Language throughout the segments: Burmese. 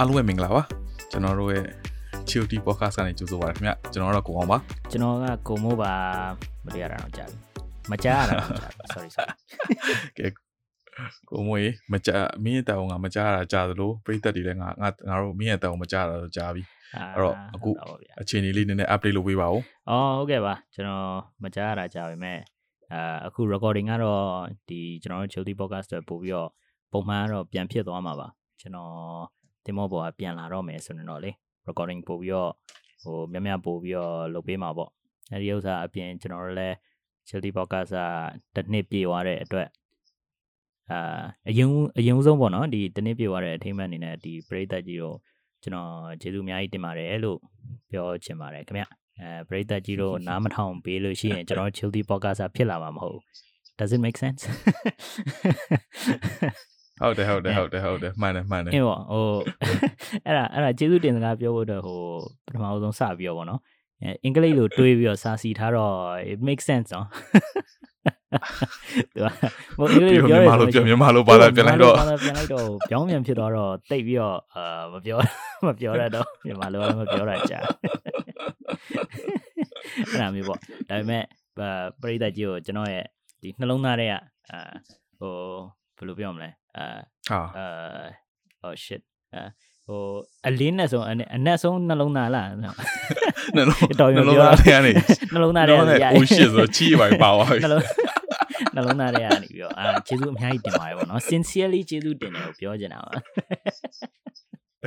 အားလုံးပဲမင်္ဂလာပါကျွန်တော်တို့ရဲ့ Chilty Podcast ကနေကြိုဆိုပါရခင်ဗျကျွန်တော်တို့ကိုအောင်ပါကျွန်တော်ကကိုမိုးပါမတရားတာတော့ကြာပြီမကြားရတာတော့ကြာပြီ sorry sorry ကဲကိုမွေမကြမင်းရဲ့တောင်ကမကြတာကြာသလိုပြိသက်တွေလည်းငါငါငါတို့မင်းရဲ့တောင်မကြတာတော့ကြာပြီအဲ့တော့အခုဟုတ်ပါဗျာအခြေအနေလေးနည်းနည်း update လုပ်ပေးပါဦးအော်ဟုတ်ကဲ့ပါကျွန်တော်မကြားရတာကြာပြီမဲ့အာအခု recording ကတော့ဒီကျွန်တော်တို့ Chilty podcast အတွက်ပို့ပြီးတော့ပုံမှန်ကတော့ပြန်ဖြစ်သွားမှာပါကျွန်တော် တင်မောပေါ်ကပြန်လာတော့မယ်ဆိုရင်တော့လေ recording ပို့ပြီးတော့ဟိုများများပို့ပြီးတော့လုပ်ပေးမှာပေါ့အဲဒီဥစ္စာအပြင်ကျွန်တော်တို့လည်း Chilty podcast ကတစ်နှစ်ပြည့်သွားတဲ့အတွက်အာအရင်အရင်ဆုံးပေါ့နော်ဒီတစ်နှစ်ပြည့်သွားတဲ့အထိမ်းအမှတ်အနေနဲ့ဒီပရိသတ်ကြီးတို့ကျွန်တော်ကျေးဇူးအများကြီးတင်ပါတယ်လို့ပြောချင်ပါတယ်ခင်ဗျအဲပရိသတ်ကြီးတို့နားမထောင်ပေးလို့ရှိရင်ကျွန်တော် Chilty podcast ဖြစ်လာမှာမဟုတ်ဘူး Does it make sense ဟုတ်တယ်ဟုတ်တယ်ဟုတ်တယ်ဟုတ်တယ်မှန်တယ်မှန်တယ်အင်းပေါ့ဟိုအဲ့ဒါအဲ့ဒါကျေးဇူးတင်စကားပြောဖို့အတွက်ဟိုပထမဆုံးစပြီးတော့ဗောနော်အဲအင်္ဂလိပ်လိုတွေးပြီးတော့စာစီထားတော့ it makes sense နော်သူကဟိုအင်္ဂလိပ်ပြီးလိုတော့ပြောမြန်မာရလိုပြန်မြန်မာလိုပါလာပြန်လိုက်တော့ဘာသာပြန်လိုက်တော့ပြောင်းပြန်ဖြစ်သွားတော့တိတ်ပြီးတော့အာမပြောမပြောရတော့မြန်မာလိုလည်းမပြောရကြအဲ့ဒါမျိုးပေါ့ဒါပေမဲ့ပရိသတ်ကြီးကိုကျွန်တော်ရဲ့ဒီနှလုံးသားထဲကအာဟို ဘယ်လိုပြောမလဲအာဟာအာ oh shit အာဟိုအလင်းနဲ့ဆုံးအနအနက်ဆုံးနှလုံးသားလားနှလုံးတော်နှရုံလုံးပြောသားထဲကနေနှလုံးသားနှထဲလုံးကသား oh shit ဆိုချီးပါပါသွားပြီနှလုံးနှလုံးသားထဲကနေပြီးတော့အာကျေးဇူးအများကြီးတင်ပါတယ်ပေါ့နော် sincerely ကျေးဇူးတင်တယ်ကိုပြောချင်တာပါ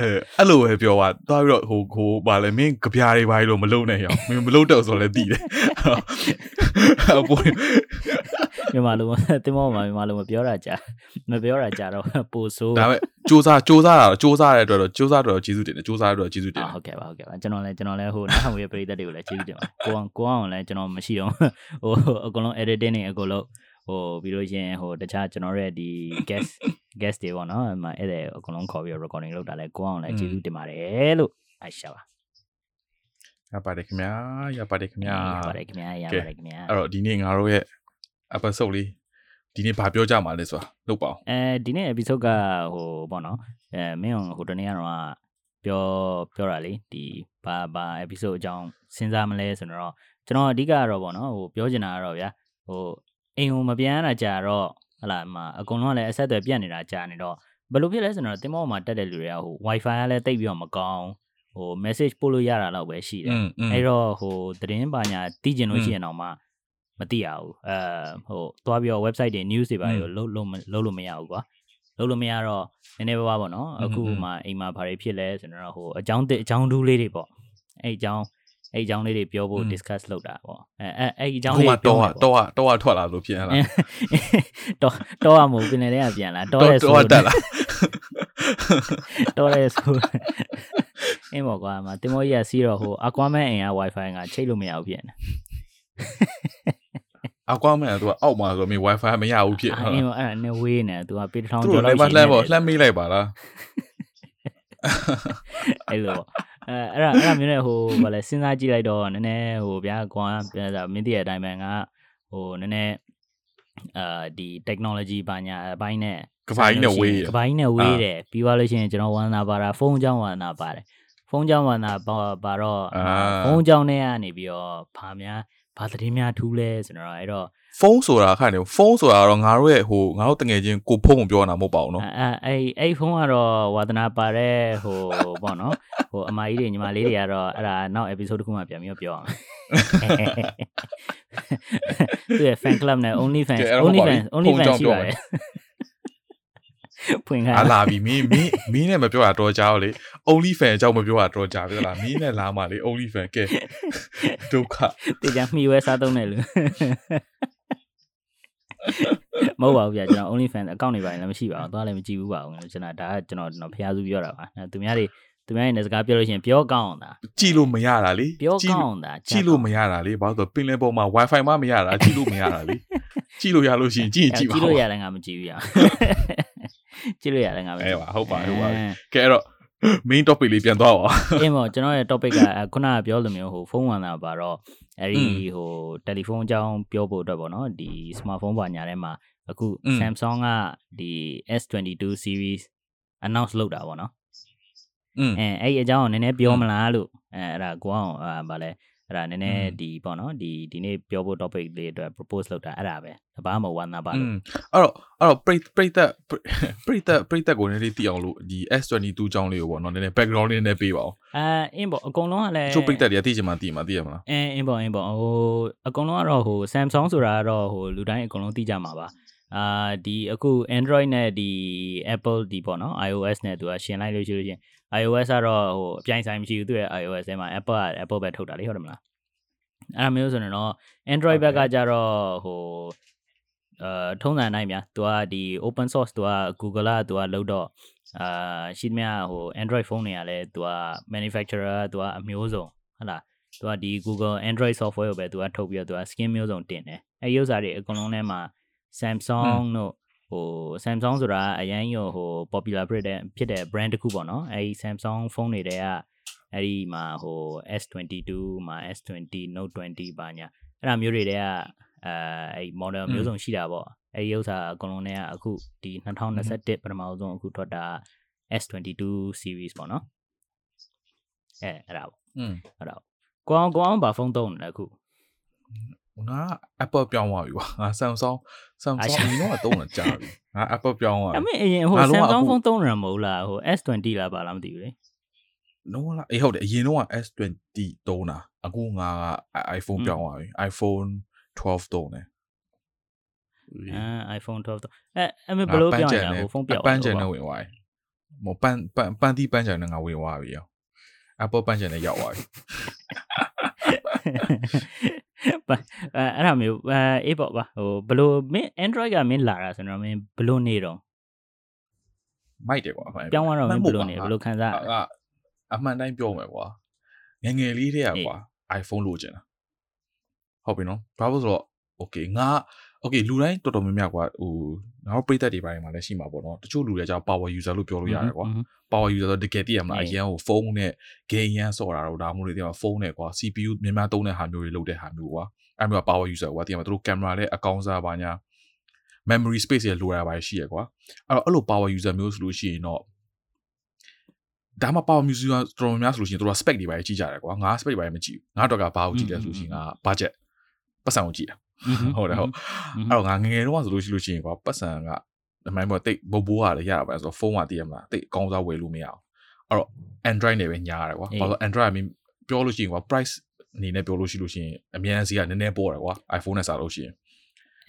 အဲအဲ့လိုပဲပြောပါသွားပြီးတော့ဟိုဟိုဗာလဲမင်းကြပြားတွေဘာလို့မလုံနဲ့ရောမင်းမလုံတော့ဆိုလဲတည်တယ်အပေါ်မြန်မာလိုတင်မောမှာမြန်မာလိုမပြောတာကြာမပြောတာကြာတော့ပိုဆိုးဒါပေမဲ့စူးစမ်းစူးစမ်းတာစူးစမ်းတဲ့အတွက်တော့စူးစမ်းတော့ကျေးဇူးတင်တယ်စူးစမ်းတော့ကျေးဇူးတင်အာတယ်ဟုတ်ကဲ့ပါဟုတ်ကဲ့ပါကျွန်တော်လည်းကျွန်တော်လည်းဟိုနောက်ဟိုရဲ့ပရိသတ်တွေကိုလည်းကျေးဇူးတင်ပါတယ်ကိုအောင်ကိုအောင်လည်းကျွန်တော်မရှိတော့ဟိုအကုန်လုံး editing တွေအကုန်လုံး ဟိုပြီးလို့ရှိရင်ဟိုတခြားကျွန်တော်ရဲ့ဒီ guest guest တွေပေါ့နော်အဲ့မှာအဲ့ဒါအကုန်လုံးခေါ်ပြီး recording လုပ်တာလဲကိုအောင်လည်းကျေးဇူးတင်ပါတယ်လို့အဲ့ရှာပါရပါတယ်ခင်ဗျာရပါတယ်ခင်ဗျာရပါတယ်ခင်ဗျာရပါတယ်ခင်ဗျာအဲ့တော့ဒီနေ့ငါတို့ရဲ့ episode လေးဒီနေ့ဘာပြောကြမှာလဲဆိုတာလုပ်ပါအောင်အဲဒီနေ့ episode ကဟိုပေါ့နော်အဲမင်းဟိုတနေ့ကတော့ပြောပြောတာလေဒီဘာဘာ episode အကြောင်းစဉ်းစားမလဲဆိုတော့ကျွန်တော်အဓိကကတော့ပေါ့နော်ဟိုပြောချင်တာကတော့ဗျာဟို အိမ်ကိုမပြန်ရတာကြာတော့ဟလာမှာအကုန်လုံးကလည်းအဆက်အသွယ်ပြတ်နေတာကြာနေတော့ဘယ်လိုဖြစ်လဲဆိုတော့တင်မောမှာတက်တဲ့လူတွေကဟို Wi-Fi ကလည်းတိတ်ပြီးတော့မကောင်းဟို message ပို့လို့ရတာတော့ပဲရှိတယ်အဲ့တော့ဟိုသတင်းပါညာသိကျင်လို့ရှိရင်တော့မှမသိရဘူးအဲဟိုသွားပြီးတော့ website တွေ news တွေပါတွေလုံးလုံးလုံးလို့မရဘူးကွာလုံးလို့မရတော့နည်းနည်းပါးပါပေါ့နော်အခုမှအိမ်မှာဘာတွေဖြစ်လဲဆိုတော့ဟိုအကြောင်းအကြောင်းဒူးလေးတွေပေါ့အဲ့အကြောင်း အဲ့အကြောင်းလေးတွေပြောဖို့ discuss လုပ်တာပေါ့အဲအဲ့အဲ့အကြောင်းအခုလေးမှတွေပြောတော့မယ်တော့တော့ထွက်လာလို့ဖြစ်ရလားတော့တော့အမို့ပင်လေကပြန်လာတော့တော့ရဲဆိုတော့တက်လာတော့ရဲဆိုအင်းပေါ့ကွာမတင်မောကြီးကစီးတော့ဟို Aquaman အိမ်က wifi ကချိတ်လို့မရဘူးဖြစ်နေအကွာမန်ကသူကအောက်မှာဆိုမင်း wifi မရဘူးဖြစ်အင်းပေါ့အဲ့ဒါနဲ့ဝေးနေသူကပေတထောင်သူကျော်တို့လောက်လည်းမရှိလှမ်းပေါ့နေလှမ်းမေးလိုက်ပါလားအဲ့လိုပေါ့ အဲအဲ့ဒါအဲ့ဒါမျိုးနဲ့ဟိုဗာလဲစဉ်းစားကြည့်လိုက်တော့နည်းနည်းဟိုဗျာကွာပြန်စားမင်းတည့်ရဲ့အတိုင်းပဲငါဟိုနည်းနည်းအာဒီ technology ဘာညာအပိုင်းနဲ့ကဘာကြီးနဲ့ဝေးရကဘာကြီးနဲ့ဝေးတယ်ပြီးသွားလို့ရှိရင်ကျွန်တော်ဝန္နာပါတာဖုန်းကြောင်းဝန္နာပါတယ်ဖုန်းကြောင်းဝန္နာပါပါတော့အာဖုန်းကြောင်းနဲ့ကနေပြီးတော့ဘာများဘာသတင်းများထူးလဲဆိုတော့အဲ့တော့ ဖုန်းဆိုတာခါနေဖုန်းဆိုတာတော့ငါတို့ရဲ့ဟိုငါတို့တငယ်ချင်းကိုဖုန်းကိုပြောတာမဟုတ်ပါဘူးနော်အဲအဲအဲ့အဲ့ဖုန်းကတော့ဝါသနာပါတဲ့ဟိုပေါ့နော်ဟိုအမကြီးတွေညီမလေးတွေကတော့အဲ့ဒါနောက် episode တစ်ခုမှပြန်ပြီးတော့ပြောအောင်သူရဲ့ fan club နဲ့ only fans ကဲအဲ့တော့ only ဟုတ်ပါပြီ fans only ဖုန်း fans ကြောင့်ရှိပြောပါမယ်တယ်ဖွင့်ခါအလာပြီမင်းမင်းမင်းနဲ့မပြောတာတော့ကြောက်လေ only fan အကြောင်းမပြောတာတော့ကြာပြီလားမင်းနဲ့လာမှလေ only fan ကဲဒုက္ခတေချာမှီဝဲစားသုံးတယ်လူ မဟုတ်ပါဘူးဗျာကျွန်တော် only fan account တွေပါရင်လည်းမရှိပါဘူးသွားလည်းမကြည့်ဘူးပါဘူးကျွန်တော်ဒါကကျွန်တော်ကျွန်တော်ဖျားစုပြောတာပါအဲသူများတွေသူများတွေနဲ့စကားပြောလို့ရှိရင်ပြောကောင်းအောင်တာကြည့်လို့မရတာလေပြောကြည့်ကောင်းလို့အောင်တာကြည့်လို့မရတာလေဘာလို့ဆိုပင်လယ်ပေါ်မှာ wifi မှမရတာကြည့်လို့မရတာလေကြည့်လို့ရလို့ရှိရင်ကြည့်ရင်ကြည့်ပါကြည့်ဦးလို့ရတယ်ငါမကြည့်ဘူးရကြည့်လို့ရတယ်ငါမကြအဲည့်ပါဟုတ်ပါဟုတ်ပါအဲကဲအဲ့တော့ main topic လေးပြန်သွားပါအင်းပေါ့ကျွန်တော်ရဲ့ topic ကအဲခုနကပြောလိုမျိုးဟိုဖုန်းဝန်တာပါတော့ အဲ့ဒီဟိုတယ်လီဖုန်းအကြောင်းပြောဖို့အတွက်ပေါ့နော်ဒီ smartphone ဘာညာထဲမှာအခု Samsung ကဒီ S22 series announce လုပ်တာပေါ့နော်အဲအဲ့ဒီအကြောင်းကိုနည်းနည်းပြောမလားလို့အဲအဲ့ဒါကိုအောင်ဗာလဲ အဲ့ဒါနည်းနည်းဒီပေါ့နော်ဒီဒီနေ့ပြောဖို့ topic လေးအတွက် propose လုပ်တာအဲ့ဒါပဲတပားမဝမ်းသာပါလို့အဲ့တော့အဲ့တော့ပရိပရိသတ်ပရိသတ်ပရိသတ်ကိုနည်းနည်းသိအောင်လို့ဒီ S22 အကြောင်းလေးကိုပေါ့နော်နည်းနည်း background လေးနည်းနည်းပေးပါအောင်အဲအင်းပေါ့အကုန်လုံးကလည်းချိုးပရိသတ်တွေကသိချင်မှသိမှာသိရမလားအင်းအင်းပေါ့အင်းပေါ့ဟိုအကုန်လုံးကတော့ဟို Samsung ဆိုတာကတော့ဟိုလူတိုင်းအကုန်လုံးသိကြမှာပါအာဒီအခု Android နဲ့ဒီ Apple ဒီပေါ့နော် iOS နဲ့သူကရှင်လိုက်လို့ရှိလို့ချင်း iOS ကတော့ဟိုအပြိုင်ဆိုင်မရှိဘူးသူရဲ့ iOS ထဲမှာ Apple က Apple ပဲထုတ်တာလေဟုတ်တယ်မလားအဲ့ဒါမျိုးဆိုရင်တော့ Android ဘက်ကကြတော့ဟိုအာထုံးစံနိုင်ဗျာသူကဒီ open source သူက Google ကသူကလုပ်တော့အာရှိသမျှဟို Android phone တွေကလည်းသူက manufacturer ကသူကအမျိုးစုံဟုတ်လားသူကဒီ Google Android software ကိုပဲသူကထုတ်ပြီးတော့သူက skin မျိုးစုံတင်တယ်အဲဥစ္စာတွေအကုန်လုံးထဲမှာ Samsung တို့ ဟို Samsung ဆိုတာအရင်ရောဟို popular ဖြစ်တဲ့ဖြစ်တဲ့ brand တစ်ခုပေါ့နော်အဲဒီ Samsung phone တွေတဲကအဲ့ဒီမှာဟို S22 မှာ S20 Note 20ပါညာအဲ့ဒါမျိုးတွေတဲကအဲအဲ့ model မျိုးစုံရှိတာပေါ့အဲ့ဒီဥစ္စာအကုန်လုံးထဲကအခုဒီ2021ပထမဆုံးအခုထွက်တာ S22 series ပေါ့နော်အဲအဲ့ဒါပေါ့อืมအဲ့ဒါပေါ့ကိုအောင်ကိုအောင်ဘာဖုန်းသုံးနေလဲအခု ငါ Apple ပြောင်းသွားပြီကွာငါ Samsung အာ Samsung ရှအရင်တော့တုံးတာကြာပြီငါ Apple ပြောင်းသွားအပြီမေအရင်ဟိုငါလုံးဝ Samsung အခုဖုန်းသုံးနေတာမဟုတ်လားဟို S20 လားပါလားမသိဘူးလေနော်လားအေးဟုတ်တယ်အရင်တော့ S20 တုံးတာအခုငါက iPhone อืมပြောင်းသွားပြီ iPhone 12တုံးတယ်အာ iPhone 12တော့အဲအမေဘယ်လိုပြောင်းရလဲဟိုဖုန်းပြောင်းပန်းချန်နဲ့ဝင်သွားပြီမပန်းပန်းပန်းတီးပန်းချန်နဲ့ငါဝင်သွားပြီရော Apple ပန်းချန်နဲ့ရောက်သွားပြီပါ အဲအဲ့ဒါမျိုးအဲအေးပေါ့ပါဟိုဘယ်လိုမင်း Android ကမင်းလာတာဆိုတော့မင်းဘယ်လိုနေတော့မိုက်တယ်ကွာအမှန်ပြောင်းသွားတော့မင်းဘယ်လိုမှနေန်ဘပါယ်လိုခံစားရလဲအာအမှန်တိုင်းပြောမယ်ကွာငယ်ငယ်လေးတည်းอ่ะကွာ iPhone လိုချင်တာဟုတ်ပြီနော်ဘာလို့ဆိုတော့ okay ငါ okay လူတိုင်းတော်တော်များများကွာဟိုငါတို့ပြိသက်တွေပိုင်းမှာလည်းရှိမှာပေါ့နော်တချို့လူတွေကြောင့် power user လို့ပြောလို့ရတယ်ကွာ power user ဆိုတကယ်သိရမလားအေးအရန်ကိုဖုန်းနဲ့ game ရန်ဆော့တာတော့ဒါမှမဟုတ်လေဒီမှာဖုန်းနဲ့ကွာ CPU များများသုံးတဲ့ဟာမျိုးတွေလုပ်တဲ့ဟာမျိုးကွာအဲ့မျိုးက power user ကွာသိရမှာသူတို့ camera လည်းအကောင်းစားပါညာ memory space တွေလိုရတာပါရှိရကွာအဲ့တော့အဲ့လို power user မျိုးဆိုလို့ရှိရင်တော့ဒါမှ power user တော်တော်များများဆိုလို့ရှိရင်တို့က spec တွေပါကြီးကြတယ်ကွာငါ spec တွေပါမကြည့်ဘူးငါတော့ကဘာကိုကြည့်လဲဆိုလို့ရှိရင်ငါ budget ပတ်စံကိုကြည့်တာ ဟုတ်တယ်ဟုတ်အဲ့တော့ငါငယ်ငယ်တော့ဆိုလို့ရှိလို့ရှိရင်ကွာပတ်စံကအမိုင်းပေါ်တိတ်ဘိုးဘိုးကလည်းရတာပဲဆိုတော့ဖုန်းကတည်ရမလားတိတ်အကောင်းစားဝယ်လို့မရအောင်အဲ့တော့ Android နဲ့ပဲညားရတယ်ကွာအေးဘာလို့ Android အမင်းပြောလို့ရှိရင်ကွာ price အနေနဲ့ပြောလို့ရှိလို့ရှိရင်အများကြီးကနည်းနည်းပေါ်တယ်ကွာ iPhone နဲ့စားလို့ရှိရင်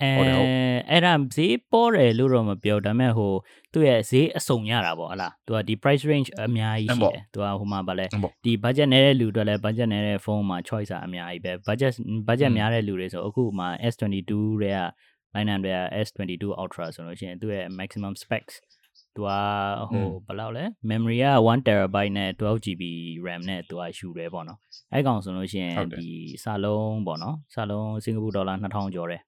အဲဟုတ်တယ်ဟုတ်အဲ့ဒါဈေးပေါ်တယ်လို့တော့မပြောဒါပေမဲ့ဟိုသူ့ရဲ့ဈေးအစုံရတာပေါ့ဟလားသူကဒီ price range အများကြီးအဲ့ရှိပေါ့တယ်သူကဟိုမှာဗာလဲဟုတ်ပေါ့ဒီ budget နည်းတဲ့လူတွေလည်း budget နည်းတဲ့ဖုန်းမှာ choice အများကြီးပဲ budget budget อืมများတဲ့လူတွေဆိုအခုမှ S22 တွေက line တွေက S22 Ultra ဆိုလို့ရှိရင်သူ့ရဲ့ maximum specs သူကဟိုဘယ်လောက်လဲ memory က1 terabyte နဲ့ 12GB RAM နဲ့သူကယူတယ်ပေါ့နော်အဲ့ကောင်ဆိုလို့ရှိရင်ဟုတ်တယ်ဒီစာလုံးပေါ့နော်စာလုံးစင်ကာပူဒေါ်လာ2000ကျော်တယ်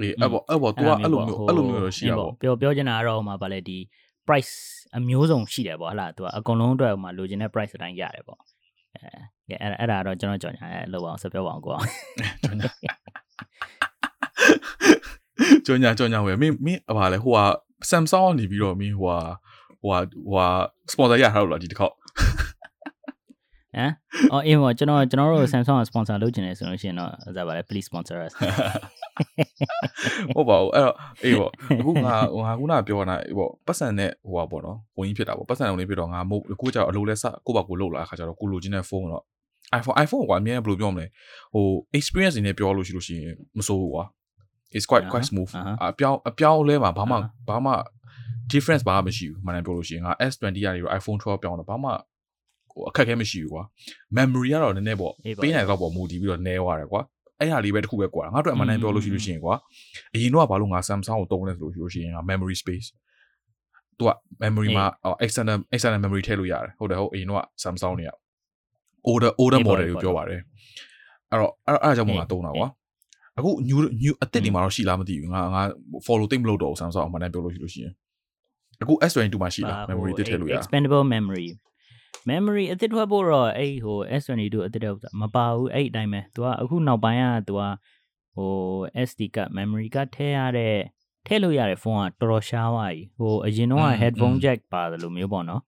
အေးအဲ့ပေါ့အဲ့ပေါ့ तू ကအဲ့လိုမျိုးအဲ့လိုမျိုးတော့ရှိရပေါ့ပြောပြောချင်တာကတော့ဟိုမှာဗာလဲဒီ price အမျိုးစုံရှိတယ်ပေါ့ဟလားသူကအကုန်လုံးအတွက်ဟိုမှာလိုချင်တဲ့ price အတိုင်းရတယ်ပေါ့အဲအဲ့အဲ့ဒါတော့ကျွန်တော်ကြော်ညာအဲ့လောက်အောင်ဆက်ပြောပါအောင်ကိုအောင်ကြောညာကြောညာဝယ်မင်းမင်းဘာလဲဟိုဟာ Samsung ကနေပြီးတော့မင်းဟိုဟာဟိုဟာဟိုဟာ sponsor ရထားလို့လားဒီတစ်ခေါက် ဟမ်အော်အေးပေါ့ကျွန်တော်ကျွန်တော်တို့ Samsung က sponsor လုပ်ချင်တယ်ဆိုလို့ရှိရင်တော့ဒါပါလေ please sponsor us ဟုတ်ပါဘူးအဲ့တော့အေးပေါ့အခုငါငါခုနကပြောတာအေးပေါ့ပတ်စံနဲ့ဟိုပါပေါ့နော်ဝင်ကြီးဖြစ်တာပေါ့ပတ်စံဝင်ကြီးဖြစ်တော့ငါမို့ကိုကြောက်အလိုလဲစကိုပါကိုလုတ်လာအခါကျတော့ကိုလိုချင်တဲ့ဖုန်းတော့ iPhone iPhone ကွာအမြဲဘယ်လိုပြောမလဲဟို experience နေနဲ့ပြောလို့ရှိလို့ရှိရင်မစိုးဘူးကွာ it's quite quite smooth အပြောင်းအပြောင်းလဲမှာဘာမှဘာမှ difference ဘာမှမရှိဘူးမှန်တယ်ပြောလို့ရှိရင်ငါ S20 ရာတွေ iPhone 12ပြောင်းတော့ဘာမှ ဟိုအခက်အခဲမရှိဘူးကွာ memory ကတော့နည်းနည်းပေါ့ပေးနိုင်တော့ပေါ့မူတည်ပြီးတော့နည်းသွားတယ်ကွာအဲ့ဟာလေးပဲတစ်ခုပဲကွာငါတို့အမှန်တမ်းပြောလို့ရှိလို့ရှိရင်ကွာအရင်တော့ကဘာလို့ငါ Samsung ကိုတုံးလဲဆိုလို့ရှိရင်ငါ memory space သူက memory မှာ external external memory ထည့်လို့ရတယ်ဟုတ်တယ်ဟုတ်အရင်တော့ Samsung တွေက older older model ကိုပြောပါတယ်အဲ့တော့အဲ့အဲ့အကြောင်းမှငါတုံးတာကွာအခု new new အသစ်တွေမှာတော့ရှိလားမသိဘူးငါငါ follow သိမလို့တော့ Samsung အမှန်တမ်းပြောလို့ရှိလို့ရှိရင်အခု S22 မှာရှိလား memory တစ်ထည့်လို့ရ expandable memory memory အသစ်ထွက်ဖို့တော့အဲ့ဟို S22 အသစ်တော့မပါဘူးအဲ့အတိုင်းပဲ तू ကအခုနောက်ပိုင်းက तू ကဟို SD card memory card ထည့်ရတဲ့ထည့်လို့ရတဲ့ဖုန်းကတော်တော်ရှားသွားပြီဟိုအရင်တော့ headphone jack ပါတယ်လို့မျိုးပေါ့နော်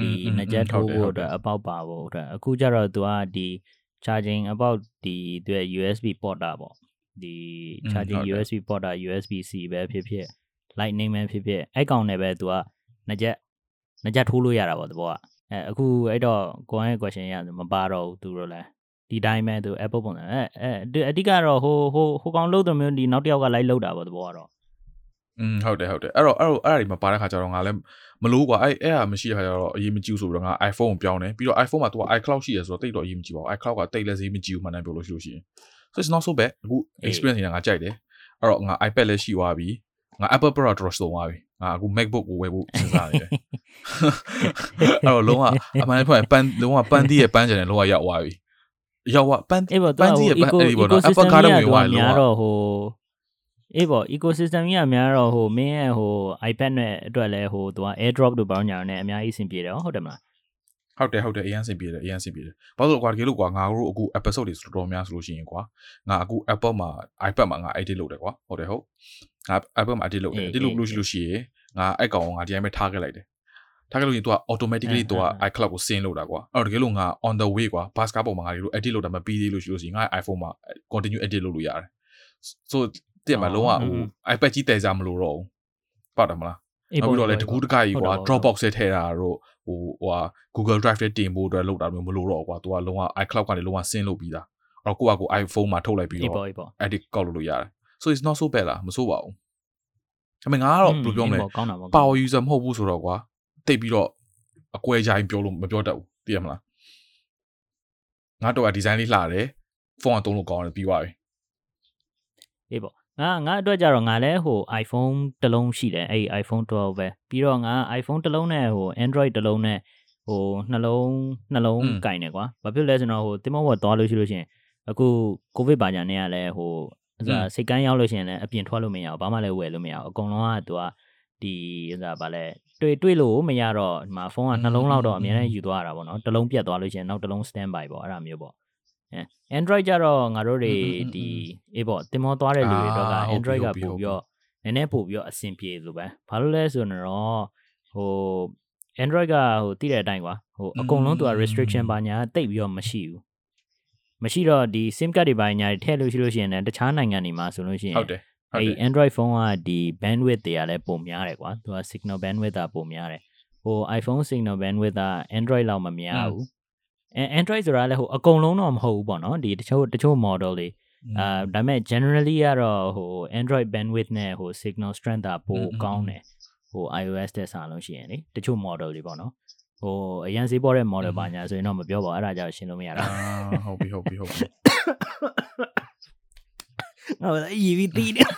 ဒီနှစ်ချက်ထိုးဖို့အတွက်အပေါက်ပါဖို့အတွက်အခုကျတော့သူကဒီ charging about ဒီသူရဲ့ USB port တာပေါ့ဒီ charging USB port တာ USB C ပဲဖြစ်ဖြစ် lightning ပဲဖြစ်ဖြစ်အဲ့ကောင်နဲ့ပဲသူကနှစ်ချက်နှစ်ချက်ထိုးလို့ရတာပေါ့တဘောက အဲအခုအဲ့တော့ကိုယ်ရဲ့ question ရမပါတော့ဘူးသူတို့လည်းဒီတိုင်းပဲသူ Apple ပုံစံအဲအဲအဓိကတော့ဟိုဟိုဟိုကောင်လို့တဲ့မျိုးဒီနောက်တစ်ယောက်ကလိုက်လောက်တာပေါ့တဘောကတော့อืมဟုတ်တယ်ဟုတ်တယ်အဲ့တော့အဲ့တော့အဲ့ဒါတွေမပါတဲ့ခါကျတော့ငါလည်းမလို့ကွာအဲ့အဲ့ဟာမရှိတဲ့ခါကျတော့အရေးမကြီးဘူးဆိုပြီးတော့ငါ iPhone ကိုပြောင်းတယ်ပြီးတော့ iPhone မှာ तू iCloud ရှိရဆိုတော့တိတ်တော့အရေးမကြီးပါဘူး iCloud ကတိတ်လည်းဈေးမကြီးဘူးမှန်တယ်ပြောလို့ရှိလို့ရှိရင် so it's not so bad အခု experience နေတာငါကြိုက်တယ်အဲ့တော့ငါ iPad လည်းရှိသွားပြီငါ Apple Pro တော့ဆုံးသွားပြီ ငါအခု MacBook ကိုဝယ်ဖို့စဉ်းစားနေတယ်အဲ့တော့လုံးဝအမှန်တကယ်ပန်းလုံးဝပန်းတီးရဲ့ပန်းချင်တယ်လုံးဝရောက်သွားပြီရောက်သွားပန်းပန်းတီးရဲ့ပန်းအဲ့ဒီပေါ့နော် Apple ကားတော့ဝင်သွားတယ်လုံးဝတော့ဟိုအေးပေါ့ ecosystem ကြီးကများတော့ဟိုမင်းရဲ့ဟို iPad နဲ့အတွက်လဲဟိုသူက AirDrop တို့ဘာလို့ညာနဲ့အများကြီးအဆင်ပြေတယ်ဟုတ်တယ်မလား ဟုတ်တယ်ဟုတ်တယ်အရင်ဆင်ပြေတယ်အရင်ဆင်ပြေတယ်ဘာလို့လဲကွာတကယ်လို့ကွာငါတို့အခု episode တွေတော်တော်များဆိုလို့ရှိရင်ကွာငါအခု Apple မှာ iPad မှာငါ edit လုပ်တယ်ကွာဟုတ်တယ်ဟုတ်ငါ Apple မှာ edit လုပ်တယ် edit လုပ်လို့ရှိလို့ရှိရင်ငါအဲ့ကောင်ငါဒီတိုင်းပဲထားခဲ့လိုက်တယ်ထားခဲ့လို့ရင် तू က automatically သူက iCloud ကို sync လုပ်တာကွာအဲ့တော့တကယ်လို့ငါ on the way ကွာ bus ကားပေါ်မှာငါဒီလို edit လုပ်တာမပြီးသေးလို့ရှိလို့ရှိရင်ငါ iPhone မှာ continue edit လုပ်လို့ရတယ် so တဲ့မှာလုံးဝဟို iPad ကြီးတည်စားမလို့တော့ဘူးပေါ့တယ်မလားနောက်ပြီးတော့လည်းတကူးတကကြီးကွာ Dropbox ထဲထည့်တာတို့ ဟိုဟိုဟာ Google Drive ထဲတင်ဖို့အတွက်လုပ်တာမျိုးမလို့တော့ကွာသူကလုံးဝ iCloud ကနေလုံးဝဆင်းလုပ်ပြီးသားအဲ့တော့ကိုကကို iPhone မှာထုတ်လိုက်ပြီးတော့ edit ကောက်လို့လို့ရတယ် so it's not so bad လားမဆိုးပါဘူးအမေငါကတော့ဘယ်လိုပြောမလဲ power user မဟုတ်ဘူးဆိုတော့ကွာတိတ်ပြီးတော့အကွဲကြိုင်းပြောလို့မပြောတတ်ဘူးသိရမလားငါတော့ design လေးလှတယ်ဖုန်းကသုံးလို့ကောင်းတယ်ပြီးသွားပြီအေးပေါ့ ငါငါအတွက်ကြတော့ငါလည်းဟို iPhone တစ်လုံးရှိတယ်အဲ့ဒီ iPhone 12ပဲပြီးတော့ငါ iPhone တစ်လုံးနဲ့ဟို Android တစ်လုံးနဲ့ဟိုနှလုံးနှလုံးကင်တယ်ကွာဘာဖြစ်လဲဆိုတော့ဟိုတင်မောဘောသွားလို့ရှိလို့ရှိရင်အခုကိုဗစ်ပါညာနဲ့ကလည်းဟိုအဲဒါစိတ်ကန်းရောက်လို့ရှိရင်လည်းအပြင်ထွက်လို့မရဘူးဘာမှလည်းဝယ်လို့မရဘူးအကုန်လုံးကသူကဒီအဲဒါဗာလဲတွေ့တွေ့လို့မရတော့ဒီမှာဖုန်းကနှလုံးလောက်တော့အများနဲ့ယူသွားတာပေါ့နော်တစ်လုံးပြတ်သွားလို့ရှိရင်နောက်တစ်လုံး stand by ပေါ့အဲ့ဒါမျိုးပေါ့အဲ Android ကြတော့ငါတို့တွေဒီအေးပေါ့တင်မောသွားတဲ့လူတွေတော့က Android ကပို့ပြီးတော့နည်းနည်းပို့ပြီးတော့အဆင်ပြေလို့ပဲဘာလို့လဲဆိုတော့ဟို Android ကဟိုတည်တဲ့အတိုင်းကွာဟိုအကုန်လုံးသူက restriction ပါညာတိတ်ပြီးတော့မရှိဘူးမရှိတော့ဒီ SIM card တွေပါညာတွေထည့်လို့ရှိလို့ရှိရင်လည်းတခြားနိုင်ငံတွေမှာဆိုလို့ရှိရင်ဟုတ်တယ်အဲ့ Android phone ကဒီ bandwidth တွေကလည်းပုံများတယ်ကွာသူက signal bandwidth ကပုံများတယ်ဟို iPhone signal bandwidth က Android လောက်မများဘူးအဲ Android ဆိုတာလည်းဟိုအကုန်လုံးတော့မဟုတ်ဘူးပေါ့နော်ဒီတချို့တချို့ model တွေအာဒါပေမဲ့ generally ကတော့ဟို Android bandwidth နဲ့ဟို signal strength ကပိုကောင်းတယ်ဟို iOS တက်စားလို့ရှိရင်လေတချို့ model တွေပေါ့နော်ဟိုအရင်ဈေးပေါ်တဲ့ model ပါညာဆိုရင်တော့မပြောပါဘူးအဲ့ဒါကြောင့်ရှင်းလို့မရတာဟုတ်ပြီဟုတ်ပြီဟုတ်ပြီငါရီပြီးတီးတယ်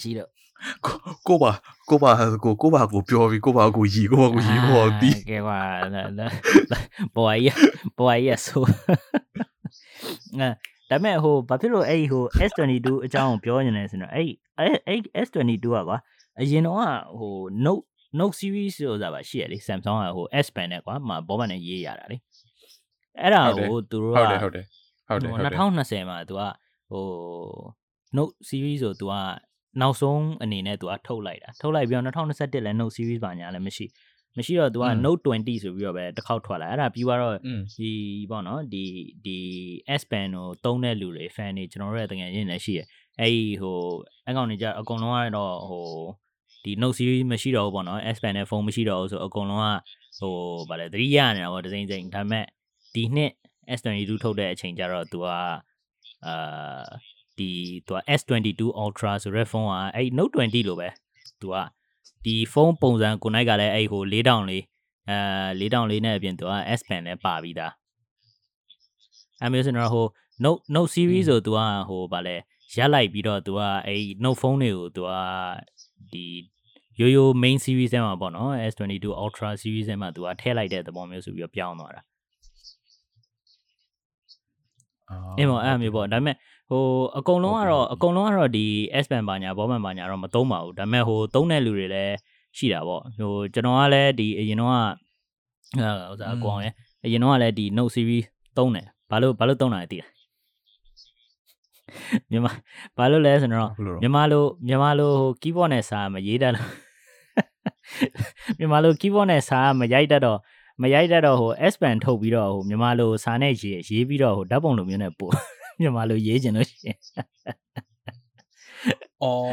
ကြည့်တော့ ကိုပါကိုပါကိုကိုပါကိုပြောပြီးကိုပါကိုရီကိုပါကိုရီကိုပါတီးကဲပါဘော်ရဘော်ရဆိုဒါပေမဲ့ဟိုဘာဖြစ်လို့အဲ့ဟို S22 အကြောင်းကိုပြောနေလဲဆိုတော့အဲ့အဲ့ S22 ကကွာအရင်တော့ဟို Note Note series ဆိုတာပါရှိရလေ Samsung ကဟို S Pen နဲ့ကွာမဘောမနဲ့ရေးရတာလေအဲ့ဒါကိုသူတို့ကဟုတ်တယ်ဟုတ်တယ်ဟုတ်တယ်ဟုတ်တယ်2020မှာ तू ကဟို Note series ဆို तू က နောက်ဆုံးအနေနဲ့သူကထုတ်လိုက်တာထုတ်လိုက်ပြီးတော့2021လည်း note series ပါညာလည်းမရှိမရှိတော့သူက note 20ဆိုပြီးတော့ပဲတစ်ခေါက်ထွက်လာအဲ့ဒါပြီးတော့ဒီပေါ့နော်ဒီဒီ S pen ကိုတုံးတဲ့လူတွေ fan တွေကျွန်တော်တို့ရဲ့တကယ်ရင်းလည်းရှိရအဲ့ဒီဟိုအကောင်နေကြအကုန်လုံးကတော့ဟိုဒီ note series မရှိတော့ဘူးပေါ့နော် S pen နဲ့ဖုန်းမရှိတော့ဘူးဆိုအကုန်လုံးကဟိုဗာလဲသတိရနေတာပေါ့ဒစိမ့်စိမ့်ဒါပေမဲ့ဒီနှစ် S22 ထုတ်တဲ့အချိန်ကျတော့သူကအာ ဒီသူက S22 Ultra ဆိုတဲ့ဖုန်းကအဲ့ Note 20လို့ပဲသူကဒီဖုန်းပုံစံကိုနိုင်ကလည်းအဲ့ဟို4000လေးအဲ4000လေးနဲ့အပြင်သူက S Pen နဲ့ပါပြီးသားအမေစင်တော့ဟို Note Note series ဆိုသူကဟိုဗာလဲရက်လိုက်ပြီးတော့သူကအဲ့ Note phone တွေကိုသူကဒီရိုးရိုး main series ထဲမှာပေါ့နော် S22 Ultra series ထဲမှာသူကထည့်လိုက်တဲ့သဘောမျိုးဆိုပြီးတော့ပြောင်းသွားတာအင်းပေါ့အဲ့မျိုးပေါ့ဒါပေမဲ့ ဟိုအကုန်လုံးကတော့အကုန်လုံးကတော့ဒီ S band ပါညာဘောမန်ပါညာတော့မသုံးပါဘူးဒါပေမဲ့ဟိုသုံးတဲ့လူတွေလည်းရှိတာပေါ့ဟိုကျွန်တော်ကလည်းဒီအရင်တော့ကဟိုဥစားအကောင်ရဲ့အရင်တော့ကလည်းဒီ Note series သုံးတယ်ဘာလို့ဘာလို့သုံးတာလဲသိလားမြန်မာဘာလို့လဲဆိုတော့ဘယ်လိုလဲမြန်မာလိုမြန်မာလိုဟို keyboard နဲ့စာမရေးတတ်လို့မြန်မာလို keyboard နဲ့စာမရိုက်တတ်တော့မရိုက်တတ်တော့ဟို S pen ထုတ်ပြီးတော့ဟိုမြန်မာလိုစာနဲ့ရေးရေးပြီးတော့ဟိုဓာတ်ပုံလိုမျိုးနဲ့ပို့ မြန်မာလိုရေးချင်လို့ရှိရင်အော်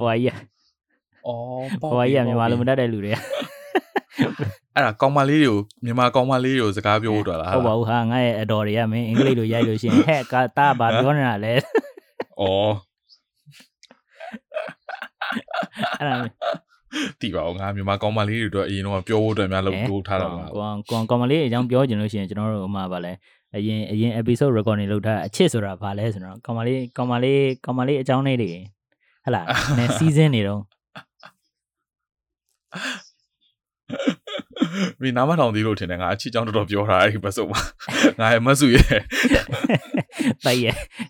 ဘွာကြီးကအော်ဘွာကြီးကမြန်မာလိုမတတ်တဲ့လူတွေကအဲ့ဒါကောင်းမလေးတွေကိုမြန်မာကောင်းမလေးတွေကိုစကားပြောဖို့တော့လားဟုတ်ပါဘူးဟာငါရဲ့အတော်တွေကမင်းအင်္ဂလိပ်လိုရိုက်လို့ရှိရင်ဟဲ့ကတာဘာပြောနေတာလဲအော်အဲ့ဒါတီပါအောင်ငါမြန်မာကောင်းမလေးတွေတော့အရင်တော့ပြောဖို့အတွက်များလုပ်လုပ်ထားတော့လားကွန်ကွန်ကွန်မလေးအကြောင်းပြောချင်လို့ရှိရင်ကျွန်တော်တို့ဟိုမှာဗာလဲ အရင်အရင် episode recording လုပ်ထားတာအချစ်ဆိုတာဗာလဲဆိုတော့ကွန်မလေးကွန်မလေးကွန်မလေးအကြောင်းလေးတွေဟဟလားနည်း season နေတော့မင်းနားမထောင်သေးလို့ထင်တယ်ငါအချစ်ကြောင်းတော်တော်ပြောထားအဲ့ဒီပတ်စုံမှာငါရဲ့မတ်စုရဲ့တိုက်ရ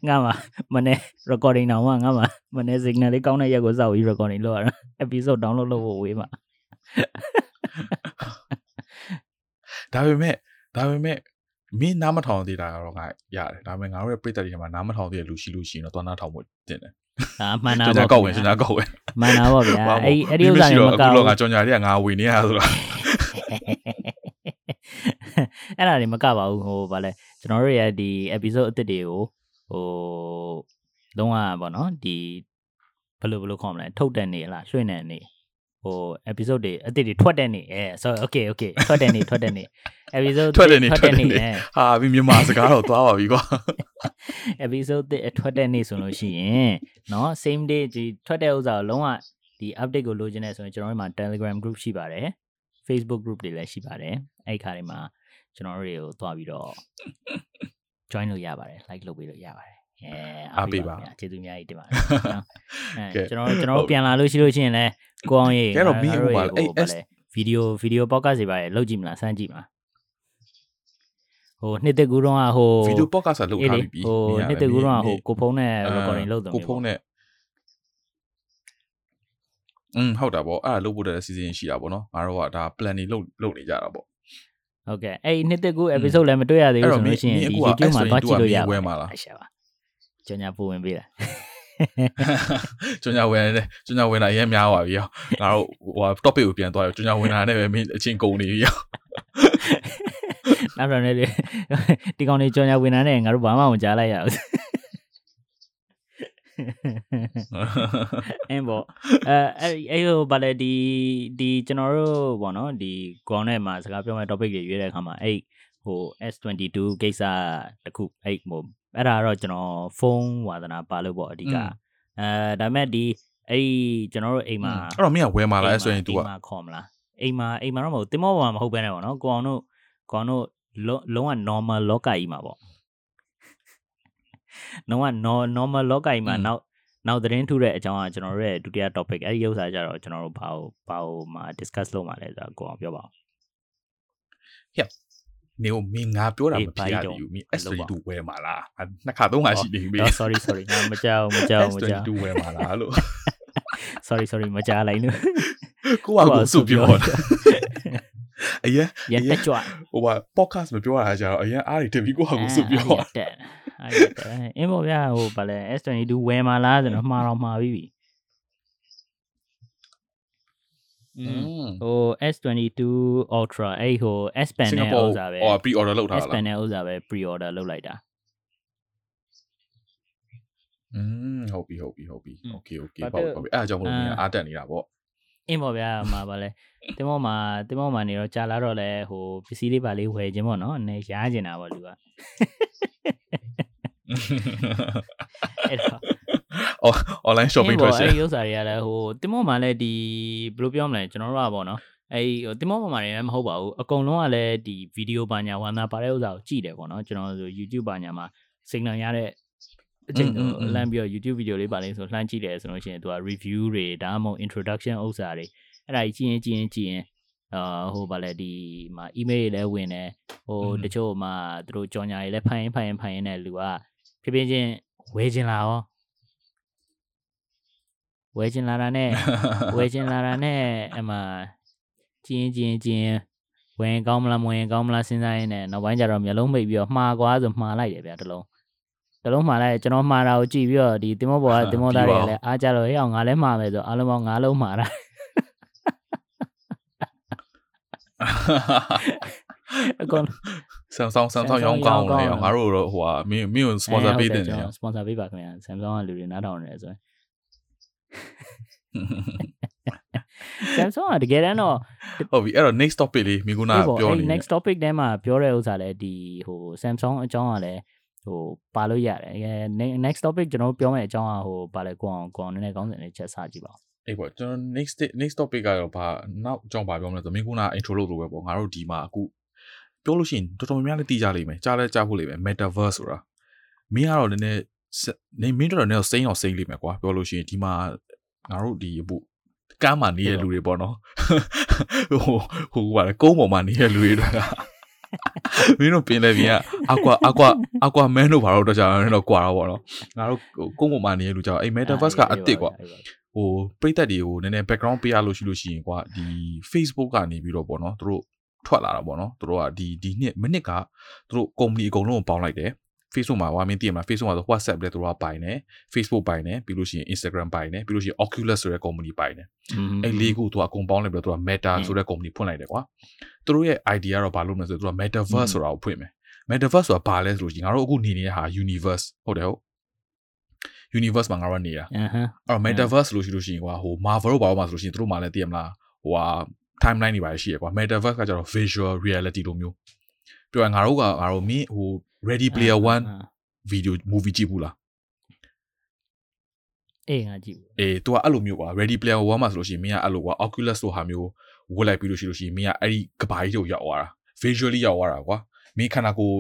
ငါမှမနေ့ recording တော့ငါမှမနေ့ signal လေးကောင်းတဲ့ရက်ကိုစောက်ပြီး recording လုပ်ရတာ episode download လုပ်ဖို့ဝေးမှာဒါပေမဲ့ဒါပေမဲ့မ င်းနားမထောင်သေးတာတော့ငါရတယ်ဒါပေမဲ့ငါတို့ရဲ့ပြည့်တဲ့ဒီမှာနားမထောင်သေးတဲ့လူရှိလို့ရှိရင်တော့သွားနားထောင်ဖို့တင်တယ်ဒါမှန်တာကျွန်ပေါ့တော်ကောက်ဝင်ကျွန်တော်ကောက်ဝင်မှန်တာပေါ့ဗျာအဲ့အဲ့ဒီဥစ္စာတွေမကောက်အခုဘူးတော့ငါကြောင်ညာတွေကငါဝင်နေရဆိုတော့အဲ့ဒါတွေမကပါဘူးဟိုဗာလဲကျွန်တော်တို့ရဲ့ဒီ episode အသစ်တွေကိုဟိုလုံးဝပေါ့နော်ဒီဘယ်လိုဘယ်လိုခေါ်မလဲထုတ်တဲ့နေ့လားရွှေ့တဲ့နေ့ ဟို episode တွေအသစ်တွေထွက်တဲ့နေ့အဲ so okay okay ထွက်တဲ့နေ့ထွက်တဲ့နေ့ episode ထွက်တဲ့နေ့ ထွက် ထွက် တဲ့ တဲ့ နေ့ နေ့ အဲ ဟာပြီးမြန်မာစကားတော့သွားပါပြီကွာ episode တစ်ထွက်တဲ့နေ့ဆိုလို့ရှိရင်เนาะ same day ဒီထွက်တဲ့ဥစ္စာကိုလုံးဝဒီ update ကိုလိုချင်တယ်ဆိုရင်ကျွန်တော်တို့မှာ Telegram group ရှိပါတယ် Facebook group တွေလည်းရှိပါတယ်အဲ့ဒီခါတွေမှာကျွန်တော်တို့တွေကိုသွားပြီးတော့ join လို့ရပါတယ် like လုပ်ပေးလို့ရပါတယ် အဲအားပေးပါခင်ဗျာကျေးဇူးအများကြီးတင်ပါတယ်နော်အဲကျွန်တော်တို့ကျွန်တော်တို့ပြန်လာလို့ရှိလို့ရှိရင်လည်းကိုအောင်ရေးကဲတော့မင်းဟိုပါလေအဲ့ဗာလဲဗီဒီယိုဗီဒီယို podcast တွေပါတယ်လောက်ကြည့်မလားစမ်းကြည့်မလားဟိုနှစ်သက်ကူတော့ဟိုဗီဒီယို podcast လုပ်ထားပြီးပြီဟိုနှစ်သက်ကူတော့ဟိုကိုဖုန်းနဲ့ recording လုပ်တယ်ကိုဖုန်းနဲ့อืมဟုတ်တာပေါ့အဲ့ဒါလုပ်ဖို့တဲ့ season ရှိတာပေါ့နော်ငါတို့ကဒါ plan တွေလုပ်လုပ်နေကြတာပေါ့ဟုတ်ကဲ့အဲ့ဒီနှစ်သက်ကူ episode လည်းမတွေ့ရသေးဘူးဆိုလို့ရှိရင်ဒီ YouTube မှာသွားကြည့်လို့ရပါဝဲမှာလားအရှာပါ ကျွန်ညာပို့ဝင်ပေးတာကျွညာဝင်တယ်ကျွညာဝင်တာအရင်များပါပြီရောငါတို့ဟို topic ကိုပြန်သွားရောကျွညာဝင်တာနဲ့ပဲမင်းအချင်းကုန်နေပြီရောနောက်တော့လည်းဒီကောင်လေးကျွန်ညာဝင်တာနဲ့ငါတို့ဘာမှမကြားလိုက်ရဘူးအင်းပေါ့အဲအဲ့အဲ့ဟိုဗာလေဒီဒီကျွန်တော်တို့ပေါ့နော်ဒီကောင်းထဲမှာစကားပြောမဲ့ topic တွေရွေးတဲ့အခါမှာအဲ့ဟို S22 ကိစ္စတခုအဲ့ဟို အဲ့ဒါတော့ကျွန်တော်ဖုန်းဝါသနာပါလို့ပေါ့အဓိကအဲဒါပေမဲ့ဒီအဲ့ကျွန်တော်တို့အိမ်မှာအဲ့တော့မင်းကဝဲမှာလားဆိုရင် तू အိကမ်မှာခေါ်မလားအိမ်မှာအိမ်မှာတော့မဟုတ်တင်မောပေါ်မှာမဟုတ်ဘဲနဲ့ပေါ့နော်ကိုအောင်တို့ကိုအောင်တို့လုံးလုံးဝ normal လောကကြီးမှာပေါ့လုံးဝ normal လောကကြီးမှာနောက်နောက်သတင်းထူတဲ့အကြောင်းကကျွန်တော်တို့ရဲ့ဒုတိယ topic အဲ့ဒီဥစ္စာကြတော့ကျွန်တော်တို့ဘာကိုဘာကိုမှာ discuss လုပ်မှာလဲဆိုတော့ကိုအောင်ပြောပါဦး နေကိုမင်းငါပြောတာအေးမဖြစ်ရဘာကြီးတော့ဘူးမင်းဘယ်လိုပါ S22 ဝဲမှာလားငါနှစ်ခါသုံးခါရှိနေပြီတော့ sorry sorry ငါမကြောက်မကြောက်မကြောက် S22 ဝဲမှာလားလို့ sorry sorry မကြောက်လိုက်လို့ကိုကကိုစုပြောတာအရင်ရတက်ကြွဟိုက podcast မပြောရတာကြတော့အရင်အားတွေတက်ပြီးကိုကကိုစုပြောတာတက်အဲ့တက်အင်းပေါ့ဗျာဟိုဗာလဲ S22 ဝယ်မှာလားဆိုတော့မှားတော့မှားပြီးပြီ อืม ဟို S22 Ultra အဲ့ဟို S Pen နဲ့ဥစားပဲဟို pre-order လုပ်ထားတာ S Pen နဲ့ဥစားပဲ pre-order လုပ်လိုက်တာอืมဟုတ်ပြီဟုတ်ပြီဟုတ်ပြီ okay okay ပေါ့ပေါ့အဲ့အကြောင်းမလို့အားတက်နေတာပေါ့အင်းပေါ့ဗျာမှာပါလဲတင်မောမှာတင်မောမှာနေတော့ကြာလာတော့လဲဟိုပစ္စည်းလေးပါလေးဝယ်ခြင်းပေါ့နော်နည်းရားကျင်တာပေါ့လူကအဲ့တော့ online shopping ထွက်ရှင်အဲ့ဒီဥစ္စာတွေကလည်းဟိုတင်မောမှာလည်းဒီဘယ်လိုပြောမလဲကျွန်တော်တို့ကပေါ့နော်အဲ့ဒီဟိုတင်မောမှာလည်းမဟုတ်ပါဘူးအကုန်လုံးကလည်းဒီဗီဒီယိုပါညာဝါနာပါတဲ့ဥစ္စာကိုကြည့်တယ်ပေါ့နော်ကျွန်တော်တို့ YouTube ပါညာမှာ signal ရတဲ့အချိန်ကိုလမ်းပြီးတော့ YouTube video လေးပါလေးဆိုလှမ်းကြည့်တယ်ဆိုလို့ရှိရင်သူက review တွေဒါမှမဟုတ် introduction ဥစ္စာတွေအဲ့ဒါကြီးကြည့်ရင်ကြည့်ရင်ကြည့်ရင်အာဟိုဗာလဲဒီမှာ email တွေလည်းဝင်တယ်ဟိုတချို့မှာသူတို့ကြော်ညာတွေလည်းဖိုင်ဖိုင်ဖိုင်နဲ့လူကဖြည်းဖြည်းချင်းဝဲခြင်းလာရော ဝဲခြင်းလာတာနဲ့ဝယ်ချင်လာတာနဲ့အမှကျင်းကျင်းကျင်းဝင်ကောင်းမလားမဝင်ကောင်းမလားစဉ်းစားရင်းနဲ့နောက်ပိုင်းကျတော့မျိုးလုံးမိတ်ပြီးတော့မှားကွာဆိုမှားလိုက်တယ်ဗျာတလုံးတလုံးမှာလိုက်ကျွန်တော်မှားတာကိုကြည့်ပြီးတော့ဒီတင်မောပေါ်ကတင်မောသားတွေကပြီးပါလည်းအားကြတော့ဟဲ့အောင်ငါလည်းမှားမယ်ဆိုအားလုံးပေါင်း၅လုံးမှားတာအကုန် Samsung Samsung ရောင်းကောင်းလေငါတို့တော့ဟိုဟာမင်းမင်းကို sponsor ပေးတယ်ညစပွန်ဆာပေးပါခင်ဗျာ Samsung ကလူတွေနားထောင်နေတယ်ဆိုရင် Samsung ကတကယ်တမ်းတော့ဟုတ်ပြီအဲ့တော့ next topic လေးမိကုနာအေးပေါ့ပြောအဲ့နေ next topic ထဲမှာပြောတဲ့ဥစ္စာလည်းဒီဟို Samsung အကြောင်းကလည်းဟိုပါလို့ရတယ်အဲ ne- next topic ကျွန်တော်တို့ပြောမယ့်အကြောင်းကဟိုပါလဲကိုအောင်ကိုအောင်နည်းနည်းကောင်းစင်လေးချက်စားကြည့်ပါဦးအေးပေါ့ကျွန်တော် next next topic ကတော့ဘာနောက်အကြောင်းဘာပြောမလဲဆိုမိကုနာ intro လုပ်လို့ပဲပေါ့ငါတို့ဒီမှာအခုပြောလို့ရှိရင်တော်တော်များများလည်းသိကြလိမ့်မယ်ကြားလဲကြားဖို့လိမ့်မယ် metaverse ဆိုတာမင်းကတော့နည်းနည်း နေမင်းတော်တော်နည်းစိမ့်အောင်စိမ့်လိမ့်မယ်ကွာပြောလို့ရှိရင်ဒီမှာငါတို့ဒီအခုကမ်းမှာနေတဲ့လူတွေပေါ့နော်ဟိုဟိုကလည်းကုန်းပေါ်မှာနေတဲ့လူတွေတော့မင်းတို့ပင်လေပြင်ကအကွာအကွာအကွာမန်တို့ဘာလို့တော့ကြာတော့ကွာတော့ပေါ့နော်ငါတို့ကုန်းပေါ်မှာနေတဲ့လူကြောင့်အဲ့ metaverse ကအစ်စ်ကွာဟိုပြိသက်တွေကိုနည်းနည်း background ပေးရလို့ရှိလို့ရှိရင်ကွာဒီ Facebook ကနေပြီးတော့ပေါ့နော်သူတို့ထွက်လာတာပေါ့နော်သူတို့ကဒီဒီနှစ်မိနစ်ကသူတို့ company အကုန်လုံးကိုပေါင်းလိုက်တယ် Facebook မှာဝါမင်းသိရမလား Facebook မှာဆို WhatsApp လည်းသူတို့ကပိုင်တယ် Facebook ပိုင်တယ်ပြီးလို့ရှိရင် Instagram ပိုင်တယ်ပြီးလို့ရှိရင် Oculus ဆိုတဲ့ company ပိုင်တယ်အဲ့လေးခုသူကအကုန်ပေါင်းလိုက်ပြီးတော့သူက Meta ဆိုတဲ့ company ဖွင့်လိုက်တယ်ကွာသူတို့ရဲ့ idea ကတော့ဘာလို့လဲဆိုတော့သူက Metaverse ဆိုတာကိုဖွင့်မယ် Metaverse ဆိုတာဘာလဲဆိုလို့ရှိရင်ငါတို့အခုနေနေတဲ့ဟာ universe ဟုတ်တယ်ဟုတ် universe မှာငါတို့ကနေတာအဟမ်းအဲ့တော့ metaverse လို့ရှိလို့ရှိရင်ကွာဟို Marvel တို့ဘာလို့မှဆိုလို့ရှိရင်သူတို့မှလည်းသိရမလားဟိုဟာ timeline တွေပါရှိရကွာ metaverse ကကျတော့ visual reality လိုမျိုး ပြောရင်ငါတို့ကငါတို့မင်းဟို ready player 1 video movie ကြည့်ဘူးလားအေးငါကြည့်ဘူးအေး तू ကအဲ့လိုမျိုးကွာ ready player 1မှာဆိုလို့ရှိရင်မင်းကအဲ့လိုကွာ oculus လိုဟာမျိုးဝတ်လိုက်ပြီးလို့ရှိလို့ရှိရင်မင်းကအဲ့ဒီကဘာကြီးတို့ရောက်သွားတာ visually ရောက်သွားတာကွာမင်းခန္ဓာကိုယ်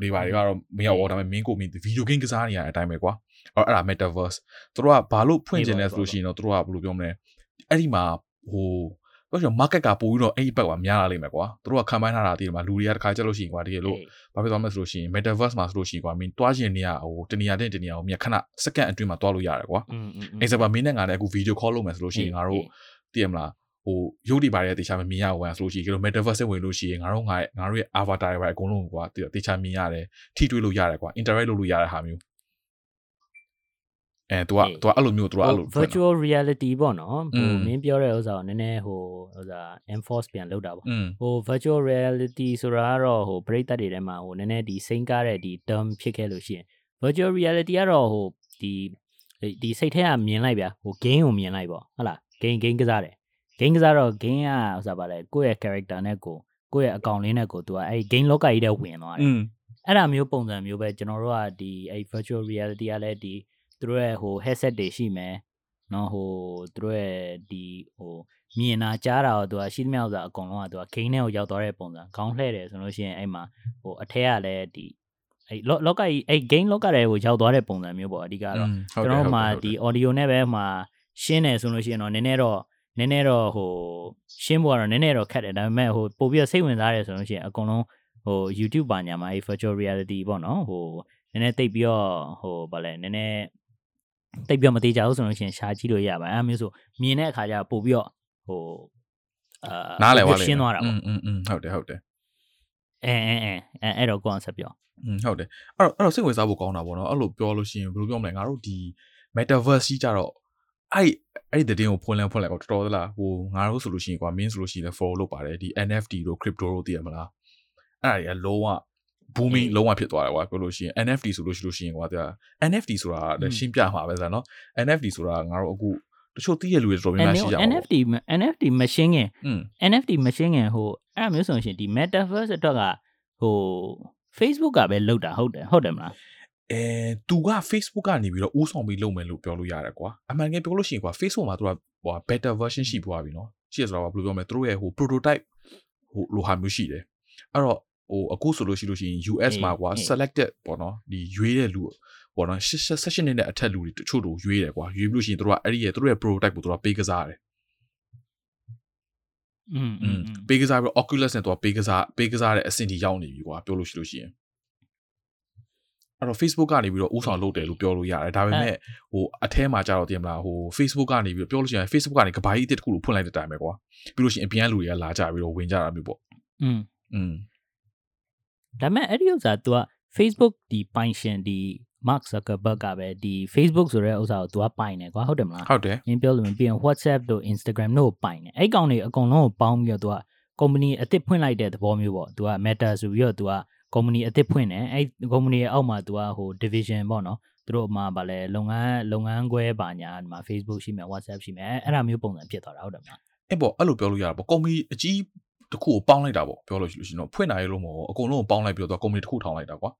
တွေပါတွေကတော့မရောက်တော့ဒါပေမဲ့မင်းကိုမင်းဗီဒီယိုဂိမ်းကစားနေရတဲ့အတိုင်းပဲကွာအဲ့အဲ့ဒါ metaverse သူတို့ကဘာလို့ဖွင့်ကျင်လဲဆိုလို့ရှိရင်တော့သူတို့ကဘယ်လိုပြောမလဲအဲ့ဒီမှာဟို ဘာလို့ market ကပို့ပြီးတော့အဲ့ဒီဘက်ကများလာလိမ့်မယ်ကွာသူတို့ကခံပိုင်းထားတာဒီမှာလူတွေကတခါကြက်လို့ရှိရင်ကွာတကယ်လို့ဘာဖြစ်သွားမလဲဆိုလို့ရှိရင် metaverse မှာဆိုလို့ရှိရင်ကွာမင်းတွားရှင်နေရဟိုတနေရာတဲ့တနေရာကိုမြတ်ခဏစက္ကန့်အတွင်းမှာတွားလို့ရတယ်ကွာအဲ့စပါမင်းနဲ့ငါနဲ့အခု video call လုပ်မယ်ဆိုလို့ရှိရင်ငါတို့သိရမလားဟိုရုပ်တွေပါတဲ့တေချာမမြင်ရဘူးကွာဆိုလို့ရှိရင်ကျွန်တော် metaverse ဝင်လို့ရှိရင်ငါတို့ငါငါတို့ရဲ့ avatar တွေပါအကုန်လုံးကွာတေချာမြင်ရတယ်ထိတွေ့လို့ရတယ်ကွာ interact လုပ်လို့ရတဲ့ဟာမျိုး အဲ तू က तू ကအဲ့လိုမျိုး तू ကအဲ့လို virtual reality ပေါ့နော်ဟိုမင်းပြောတဲ့ဥစ္စာကိုနည်းနည်းဟိုဥစ္စာ enforce ပြန်လုပ်တာပေါ့ဟို virtual reality ဆိုတာကတော့ဟိုပရိသတ်တွေထဲမှာဟိုနည်းနည်းဒီစိမ့်ကားတဲ့ဒီ term ဖြစ်ခဲ့လို့ရှိရင် virtual reality ကတော့ဟိုဒီဒီစိတ်ထဲကမြင်လိုက်ဗျာဟို game ကိုမြင်လိုက်ပေါ့ဟုတ်လား game game ကစားတယ် game ကစားတော့ game ကဥစ္စာပါလေကိုယ့်ရဲ့ character နဲ့ကိုကိုယ့်ရဲ့အကောင့်လေးနဲ့ကို तू ကအဲ့ game လောကကြီးထဲဝင်သွားတယ်အဲ့ဒါမျိုးပုံစံမျိုးပဲကျွန်တော်တို့ကဒီအဲ့ virtual reality ကလည်းဒီ သူတို့ရဲ့ဟို headset တွေရှိမယ်နော်ဟိုသူတို့ရဲ့ဒီဟိုမြင်တာကြားတာတော့သူကရှိသမျှဥစ္စာအကုန်လုံးကသူကဂိမ်းထဲကိုရောက်သွားတဲ့ပုံစံခေါင်းလှဲ့တယ်ဆိုလို့ရှိရင်အဲ့မှာဟိုအထက်ကလည်းဒီအဲ့လောလောကကြီးအဲ့ game လောကတွေကိုရောက်သွားတဲ့ပုံစံမျိုးပေါ့အဓိကတော့ကျွန်တော်မှဒီ audio နဲ့ပဲမှရှင်းတယ်ဆိုလို့ရှိရင်တော့နည်းနည်းတော့နည်းနည်းတော့ဟိုရှင်းဖို့ကတော့နည်းနည်းတော့ခက်တယ်ဒါပေမဲ့ဟိုပို့ပြီးစိတ်ဝင်စားတယ်ဆိုလို့ရှိရင်အကုန်လုံးဟို YouTube ပါညာမှာ virtual reality ပေါ့နော်ဟိုနည်းနည်းသိပ်ပြီးတော့ဟိုဗာလဲနည်းနည်း တိတ်ပြီးတော့မသေးကြဘူးဆိုလို့ရှိရင်ရှားကြည့်လို့ရပါတယ်အဲမျိုးဆိုမြင်တဲ့အခါကျပို့ပြီးတော့ဟိုအာ နားလည်သွားလိမ့် ရှင်းသွားတာ อื ပေါ့ มอืมอืมဟုတ်တယ်ဟုတ်တယ် အဲအဲအဲအဲအဲ့တော့ကိုအောင်ဆက်ပြော อืมဟုတ်တယ်အဲ့တော့အဲ့တော့စိတ်ဝင်စားဖို့ကောင်းတာပေါ့နော်အဲ့လိုပြောလို့ရှိရင်ဘယ်လိုပြောမလဲငါတို့ဒီ metaverse ကြီးကြတော့အဲ့အဲ့ဒီတဲ့င်းကိုဖွင့်လဲဖွင့်လဲကောတော်တော်သလားဟိုငါတို့ဆိုလို့ရှိရင်ကွာမင်းဆိုလို့ရှိရင်လည်း follow လုပ်ပါတယ်ဒီ NFT တို့ crypto တို့သိရမလားအဲ့ဒါကြီးကလုံးဝ booming လုံးဝဖြစ်သွားတယ်ကွာပြောလို့ရှိရင် NFT ဆိုလို့ရှိလို့ရှိရင်ကွာတဲ့ NFT ဆိုတာလည်းရှင်းပြမှာပဲဆိုတော့ NFT ဆိုတာငါတို့အခုတချို့သိရလူတွေတော်တော်များများရှိကြပါဘူး NFT NFT မရှင်းခင် NFT မရှင်းခင်ဟိုအဲ့မျိုးဆိုရှင်ဒီ metaverse အတွက်ကဟို Facebook ကပဲလုတ်တာဟုတ်တယ်ဟုတ်တယ်မလားအဲသူက Facebook ကနေပြီးတော့ဦးဆောင်ပြီးလုပ်မယ်လို့ပြောလို့ရတယ်ကွာအမှန်တကယ်ပြောလို့ရှိရင်ကွာ Facebook မှာသူကဟို better version ရှိပွားပြီနော်ရှိရဆိုတော့ဘယ်လိုပြောမလဲသူတို့ရဲ့ဟို prototype ဟိုလိုဟာမျိုးရှိတယ်အဲ့တော့ ဟိုအခုဆိုလို့ရှိလို့ရှိရင် US မှာကွာ selected ပေါ့နော်ဒီရွေးတဲ့လူပေါ့နော် session နဲ့အထက်လူတွေတချို့တို့ရွေးတယ်ကွာရွေးပြီးလို့ရှိရင်သူတို့ကအဲ့ဒီရဲ့သူတို့ရဲ့ prototype ကိုသူတို့ကပေးကစားတယ် อืม อืมပေးကစားပြီး Oculus နဲ့သူကပေးကစားပေးကစားတဲ့အဆင့်ထိရောက်နေပြီကွာပြောလို့ရှိလို့ရှိရင်အဲ့တော့ Facebook ကနေပြီးတော့ဥဆောင်လုပ်တယ်လို့ပြောလို့ရတယ်ဒါပေမဲ့ဟိုအထဲမှာကြတော့တင်မလားဟို Facebook ကနေပြီးတော့ပြောလို့ရှိရင် Facebook ကနေကဘာကြီးအစ်တစ်ခုလို့ဖွင့်လိုက်တဲ့အတိုင်းပဲကွာပြီးလို့ရှိရင်အပြင်ကလူတွေကလာကြပြီးတော့ဝင်ကြတာမျိုးပေါ့ อืม อืม ဒါပေမဲ့အဲ့ဒီဥစ္စာ तू က Facebook ဒီပိုင်ရှင်ဒီ Mark Zuckerberg ကပဲဒီ Facebook ဆိုတဲ့ဥစ္စာကို तू ကပိုင်တယ်ကွာဟုတ်တယ်မလား ဟုတ်တယ် ။မင်းပြောလို့မပြီးရင် WhatsApp တို့ Instagram တို့ကိုပိုင်တယ်။အဲ့ကောင်တွေအကုန်လုံးကိုပေါင်းပြီးတော့ तू က company အသစ်ဖွင့်လိုက်တဲ့သဘောမျိုးပေါ့။ तू က Meta ဆိုပြီးတော့ तू က company အသစ်ဖွင့်တယ်။အဲ့ company ရဲ့အောက်မှာ तू ကဟို division ပေါ့နော်။သူတို့မှာဗာလဲလုပ်ငန်းလုပ်ငန်းခွဲပါညာဒီမှာ Facebook ရှိမယ် WhatsApp ရှိမယ်အဲ့အဲ့ဒါမျိုးပုံစံဖြစ်သွားတာဟုတ်တယ်မလား အဲ့ပေါ့အဲ့လိုပြောလို့ရတာပေါ့ကုမ္ပဏီအကြီး တစ်ခုကိုပေါင်းလိုက်တာပေါ့ပြောလို့ရှိလို့ရှိရင်တော့ဖွင့်နိုင်ရလို့မဟုတ်ဘူးအကုန်လုံးကိုပေါင်းလိုက်ပြီးတော့ကုမ္ပဏီတစ်ခုထောင်လိုက်တာကွာ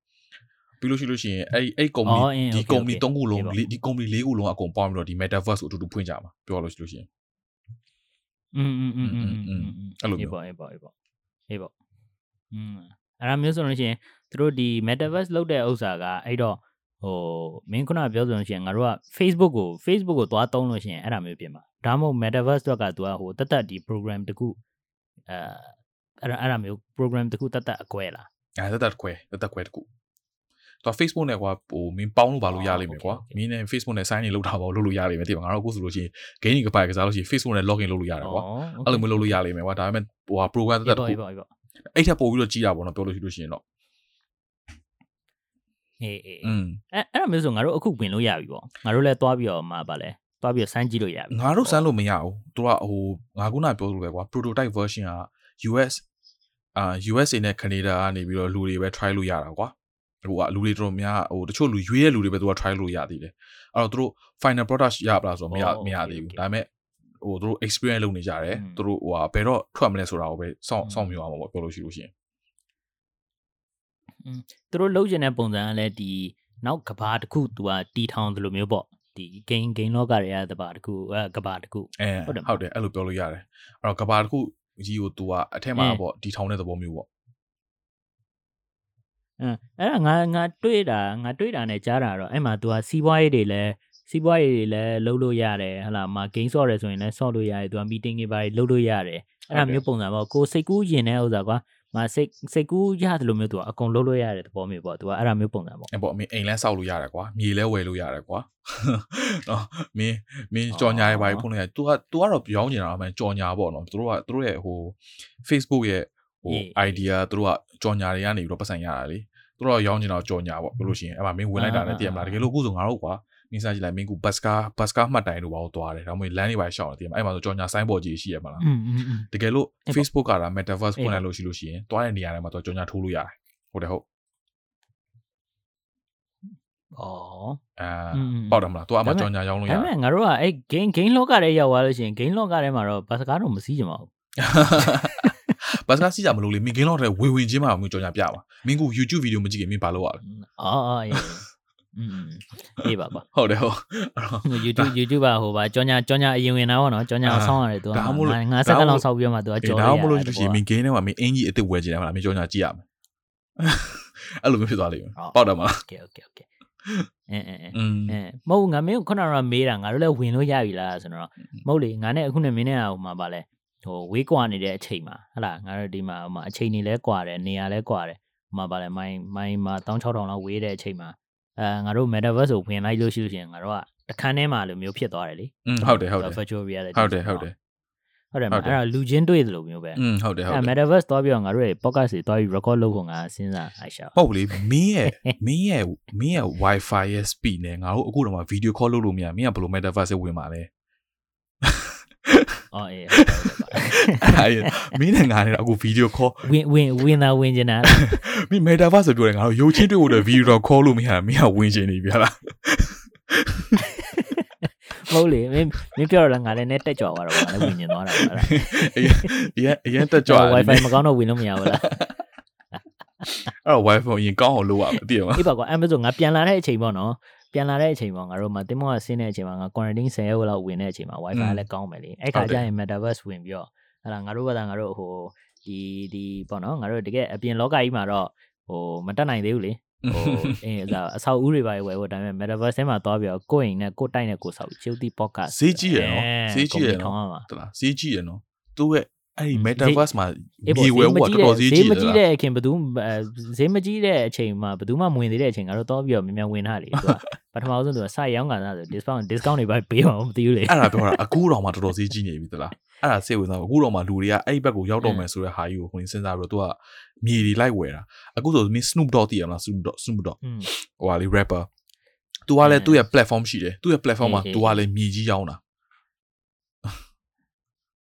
ပြီးလို့ရှိလို့ရှိရင်အဲ့အဲ့ကုမ္ပဏီဒီကုမ္ပဏီ၃ခုလုံးဒီကုမ္ပဏီ၄ခုလုံးအကုန်ပေါင်းပြီးတော့ဒီ Metaverse ကိုအတူတူဖွင့်ကြမှာပြောလို့ရှိလို့ရှိရင် อืมอืมอืมอืมอืม အဲ့လိုမျိုး အေးပေါ့အေးပေါ့အေးပေါ့အေးပေါ့อืมအဲ့ဒါမျိုးဆိုလို့ရှိရင်သူတို့ဒီ Metaverse လောက်တဲ့ဥစ္စာကအဲ့တော့ဟိုမင်းခုနပြောဆိုလို့ရှိရင်ငါတို့က Facebook ကို Facebook ကိုသွားသုံးလို့ရှိရင်အဲ့ဒါမျိုးပြင်မှာဒါမှမဟုတ် Metaverse တော့ကသူကဟိုတက်တက်ဒီ program တခု အဲအဲ့ဒါအဲ့ဒါမျိုး program တခုတက်တက်အကွဲလားအဲတက်တက်ခွဲတက်တက်ခွဲတစ်ခုတော့ Facebook နဲ့ကွာဟိုမင်းပေါင်းလို့ပါလို့ရလိမ့်မယ်ကွာမင်းနဲ့ Facebook နဲ့ sign in လုပ်တာပေါ့လုပ်လို့ရလိမ့်မယ်တိပါငါတို့အခုဆိုလို့ရှိရင် game ကပိုင်ကစားလို့ရှိရင် Facebook နဲ့ login လုပ်လို့ရတယ်ကွာအဲ့လိုမျိုးလုပ်လို့ရလိမ့်မယ်ကွာဒါပေမဲ့ဟိုဟာ program တက်တက်တစ်ခုအေးပေါ့အေးပေါ့အဲ့ထက်ပို့ပြီးတော့ကြီးတာပေါ့နော်ပြောလို့ရှိလို့ရှိရင်တော့အေးအေးอืมအဲ့အဲ့ဒါမျိုးဆိုငါတို့အခုဝင်လို့ရပြီပေါ့ငါတို့လည်းသွားပြီးတော့မှာဗာလဲ သွားပြီးတော့စမ်းကြည့်လို့ရပြီငါတို့စမ်းလို့မရဘူးသူကဟိုငါခုနပြောလို့ပဲကွာ prototype version က US အာ USA နဲ့ Canada ကနေပြီးတော့လူတွေပဲ try လို့ရတာကွာဟိုကလူတွေတော်တော်များဟိုတချို့လူရွေးတဲ့လူတွေပဲသူက try လို့ရသေးတယ်အဲ့တော့သူတို့ final product ရပါလားဆိုတော့မရမရသေးဘူးဒါပေမဲ့ဟိုသူတို့ experience လုပ်နေကြတယ်သူတို့ဟိုဟာဘယ်တော့ထွက်မလဲဆိုတာကိုပဲစောင့်စောင့်မြင်အောင်ပေါ့ပြောလို့ရှိလို့ရှိရင်သူတို့လုပ်ချင်တဲ့ပုံစံကလည်းဒီနောက်ကဘာတစ်ခုသူကတီထောင်သလိုမျိုးပေါ့ ဒီ game game လောကတွေကတပါတခုအဲကဘာတခုအဲဟုတ်တယ်ဟုတ်တယ်အဲ့လိုပြောလို့ရတယ်အဲ့တော့ကဘာတခုကြီးကို तू อ่ะအထက်မှာပေါ့ဒီထောင်တဲ့သဘောမျိုးပေါ့အဲအဲ့ဒါငါငါတွေးတာငါတွေးတာနဲ့ကြားတာတော့အဲ့မှာ तू อ่ะစီးပွားရေးတွေလည်းစီးပွားရေးတွေလည်းလုပ်လို့ရတယ်ဟလာမဂိမ်းဆော့ရဲဆိုရင်လည်းဆော့လို့ရတယ်သူက meeting တွေပါလုပ်လို့ရတယ်အဲ့ဒါမျိုးပုံစံပေါ့ကိုစိတ်ကူးယင်တဲ့ဥစ္စာကွာ ငါစိတ်စိတ်ကူးရတယ်လို့မျိုးသူကအကုန်လုံးလို့ရတဲ့သဘောမျိုးပေါ့သူကအဲ့ဒါမျိုးပုံစံပေါ့အဲ့ပေါ့အမေအိမ်လဲဆောက်လို့ရတယ်ကွာမြေလဲဝယ်လို့ရတယ်ကွာနော်မင်းမင်းကြော်ညာရဲ့ဘာကြီးဖုန်းလိုက်ရ तू က तू ကတော့ပြောင်းနေတာအမှန်ကြော်ညာပေါ့နော်သူတို့ကသူတို့ရဲ့ဟို Facebook ရဲ့ဟို idea သူတို့ကကြော်ညာတွေကနေပြီးတော့ပတ်ဆိုင်ရတာလေသူတို့ကရောင်းနေတာကြော်ညာပေါ့ပြောလို့ရှိရင်အဲ့မှာမင်းဝင်လိုက်တာနဲ့တည်ရမလားတကယ်လို့အခုဆိုငါတို့ကွာ နင်းစားကြည့်လိုက်မင်းကဘတ်စကားဘတ်စကားမှတ်တိုင်တို့ဘာလို့သွားတယ်ဒါမှမဟုတ်လမ်းတွေပါရှောင်းတယ်ဒီမှာအဲ့မှာဆိုကြော်ညာဆိုင်းပေါ်ကြီးရှိရမှာလားတကယ်လို့ Facebook ကဒါ metaverse ဖွင့်လိုက်လို့ရှိလို့ရှိရင်သွားတဲ့နေရာတိုင်းမှာသွားကြော်ညာထိုးလို့ရတယ်ဟုတ်တယ်ဟုတ်အော်အဲပေါ့တယ်မလား။ तू အမကြောင်ညာရောင်းလို့ရတယ်။ဒါပေမဲ့ငါတို့ကအဲ game game လောကထဲရောက်သွားလို့ရှိရင် game လောကထဲမှာတော့ဘတ်စကားတော့မစည်းကြမှာဘူး။ဘတ်စကားစည်းကြမလို့လေမင်း game လောကထဲဝေဝင်ချင်းမှာမျိုးကြောင်ညာပြပါ။မင်းက YouTube video မကြည့်ခင်မင်းဘာလုပ်ရလဲ။အော်အေး อืมအေးပါပါဟုတ်တယ်ဟုတ်အဲ့တော့ YouTube YouTube ပါဟိုပါကြောညာကြောညာအရင်ဝင်တာပေါ့နော်ကြောညာအောင်ဆောင်းရတယ်သူကငါစက္ကန့်လောက်ဆောက်ပြီးတော့မှသူကကြောရတယ်ဒါမှမဟုတ်လို့ရှိရင်မင်းဂိမ်းထဲမှာမင်းအင်ကြီးအစ်စ်ဝယ်ချင်တယ်မလားမင်းကြောညာကြည့်ရမယ်အဲ့လိုမျိုးဖြစ်သွားလိမ့်မယ်ပေါက်တယ်မလား Okay okay okay အဲအဲအဲမဟုတ်ငါမင်းကိုခုနကမေးတာငါတို့လည်းဝင်လို့ရပြီလားဆိုတော့မဟုတ်လေငါနဲ့အခုနဲ့မင်းနဲ့ဟိုမှာပါလဲဟိုဝေးကွာနေတဲ့အချိန်မှာဟဟလားငါတို့ဒီမှာဟိုမှာအချိန်နေလဲကွာတယ်နေရာလဲကွာတယ်ဟိုမှာပါလဲမိုင်းမိုင်းမှာ16000လောက်ဝေးတဲ့အချိန်မှာ အဲငါတို့ metaverse ကိုဝင်လိုက်လို့ရှိလို့ရှိရင်ငါတို့ကတခန်းထဲမှာလိုမျိုးဖြစ်သွားတယ်လေဟုတ်တယ်ဟုတ်တယ် virtual reality ဟုတ်တယ်ဟုတ်တယ်ဟုတ်တယ်အဲ့ဒါလူချင်းတွေ့သလိုမျိုးပဲอืมဟုတ်တယ်ဟုတ်တယ် metaverse သွားပြီးတော့ငါတို့ရဲ့ podcast တွေသွားပြီး record လုပ်ဖို့ငါစဉ်းစားအရှာဟုတ်လေမင်းရဲ့မင်းရဲ့မင်းရဲ့ wifi ရဲ့ speed နဲ့ငါတို့အခုတော့မှ video call လုပ်လို့မရမင်းကဘယ်လို metaverse ဝင်မှာလဲ အော်အေးဟုတ်တယ်ဟုတ်တယ်အဲ့ဒါမင်းနဲ့ငါနဲ့အခု video call ဝင်ဝင်ဝင်တာဝင်နေတာမင်း metaverse ဆိုပြောတယ်ငါတို့ရုပ်ချင်းတွေ့ဖို့တဲ့ video တော့ call လို့မရမင်းကဝင်ချင်နေပြီဟလားမဟုတ်လေမင်းမင်းပြောတော့ငါလည်းနဲ့တက်ကြွသွားတော့ဗာလည်းဝင်နေသွားတာဗာအဲ့ဒါအရင်အရင်အရင်တက်ကြွတယ် wifi မကောင်းတော့ဝင်လို့မရဘူးလားအဲ့တော့ wifi အရင်ကောင်းအောင်လုပ်ရမယ်သိရမလားအေးပါကွာ Amazon ငါပြန်လာတဲ့အချိန်ပေါ့နော် ပြန်လာတဲ့အချိန်ပေါ့ငါတို့မတင်မောကဆင်းတဲ့အချိန်မှာငါ quarantine 10ရက်လောက်ဝင်တဲ့အချိန်မှာ wifi လည်းကောင်းမယ်လေအဲ့ခါကျရင် metaverse ဝင်ပြီးတော့အဲ့ဒါငါတို့ကသာငါတို့ဟိုဒီဒီပေါ့နော်ငါတို့တကယ်အပြင်လောကကြီးမှာတော့ဟိုမတက်နိုင်သေးဘူးလေဟိုအင်းဒါအဆောက်အဦတွေပါဝယ်ဖို့ဒါပေမဲ့ metaverse ထဲမှာသွားပြီးတော့ကိုယ့်အိမ်နဲ့ကိုယ့်တိုက်နဲ့ကိုယ်ဆောက် Chilty podcast ဈေးကြီးရယ်နော်ဈေးကြီးရယ်နော်ထောင်းရမှာတလားဈေးကြီးရယ်နော်သူ့ရဲ့ အဲ့ဒီ metaverse မှာမြေဝဲဟိုကတော်တော်ဈေးကြီးတယ်ဈေးမကြီးတဲ့အခင်ဘသူဈေးမကြီးတဲ့အချိန်မှာဘသူမှဝင်သေးတဲ့အချိန်ကတော့တော့ပြီးတော့မြန်မြန်ဝင်တာလေသူကပထမဆုံးသူကစရောင်းကန်တာဆို discount discount တွေပဲပေးမှာမသိဘူးလေအဲ့ဒါပြောတာအခုတော့မှတော်တော်ဈေးကြီးနေပြီသလားအဲ့ဒါစိတ်ဝင်စားပါအခုတော့မှလူတွေကအဲ့ဒီဘက်ကိုရောက်တော့မယ်ဆိုတဲ့ဟာကြီးကိုဝင်စဉ်းစားပြီးတော့သူကမြေတွေလိုက်ဝယ်တာအခုဆိုမင်း Snoop Dogg တည်ရမလား Snoop Dogg Snoop Dogg ဟိုဟာလေ rapper သူကလည်းသူ့ရဲ့ platform ရှိတယ်သူ့ရဲ့ platform မှာသူကလည်းမြေကြီးရောင်းတာ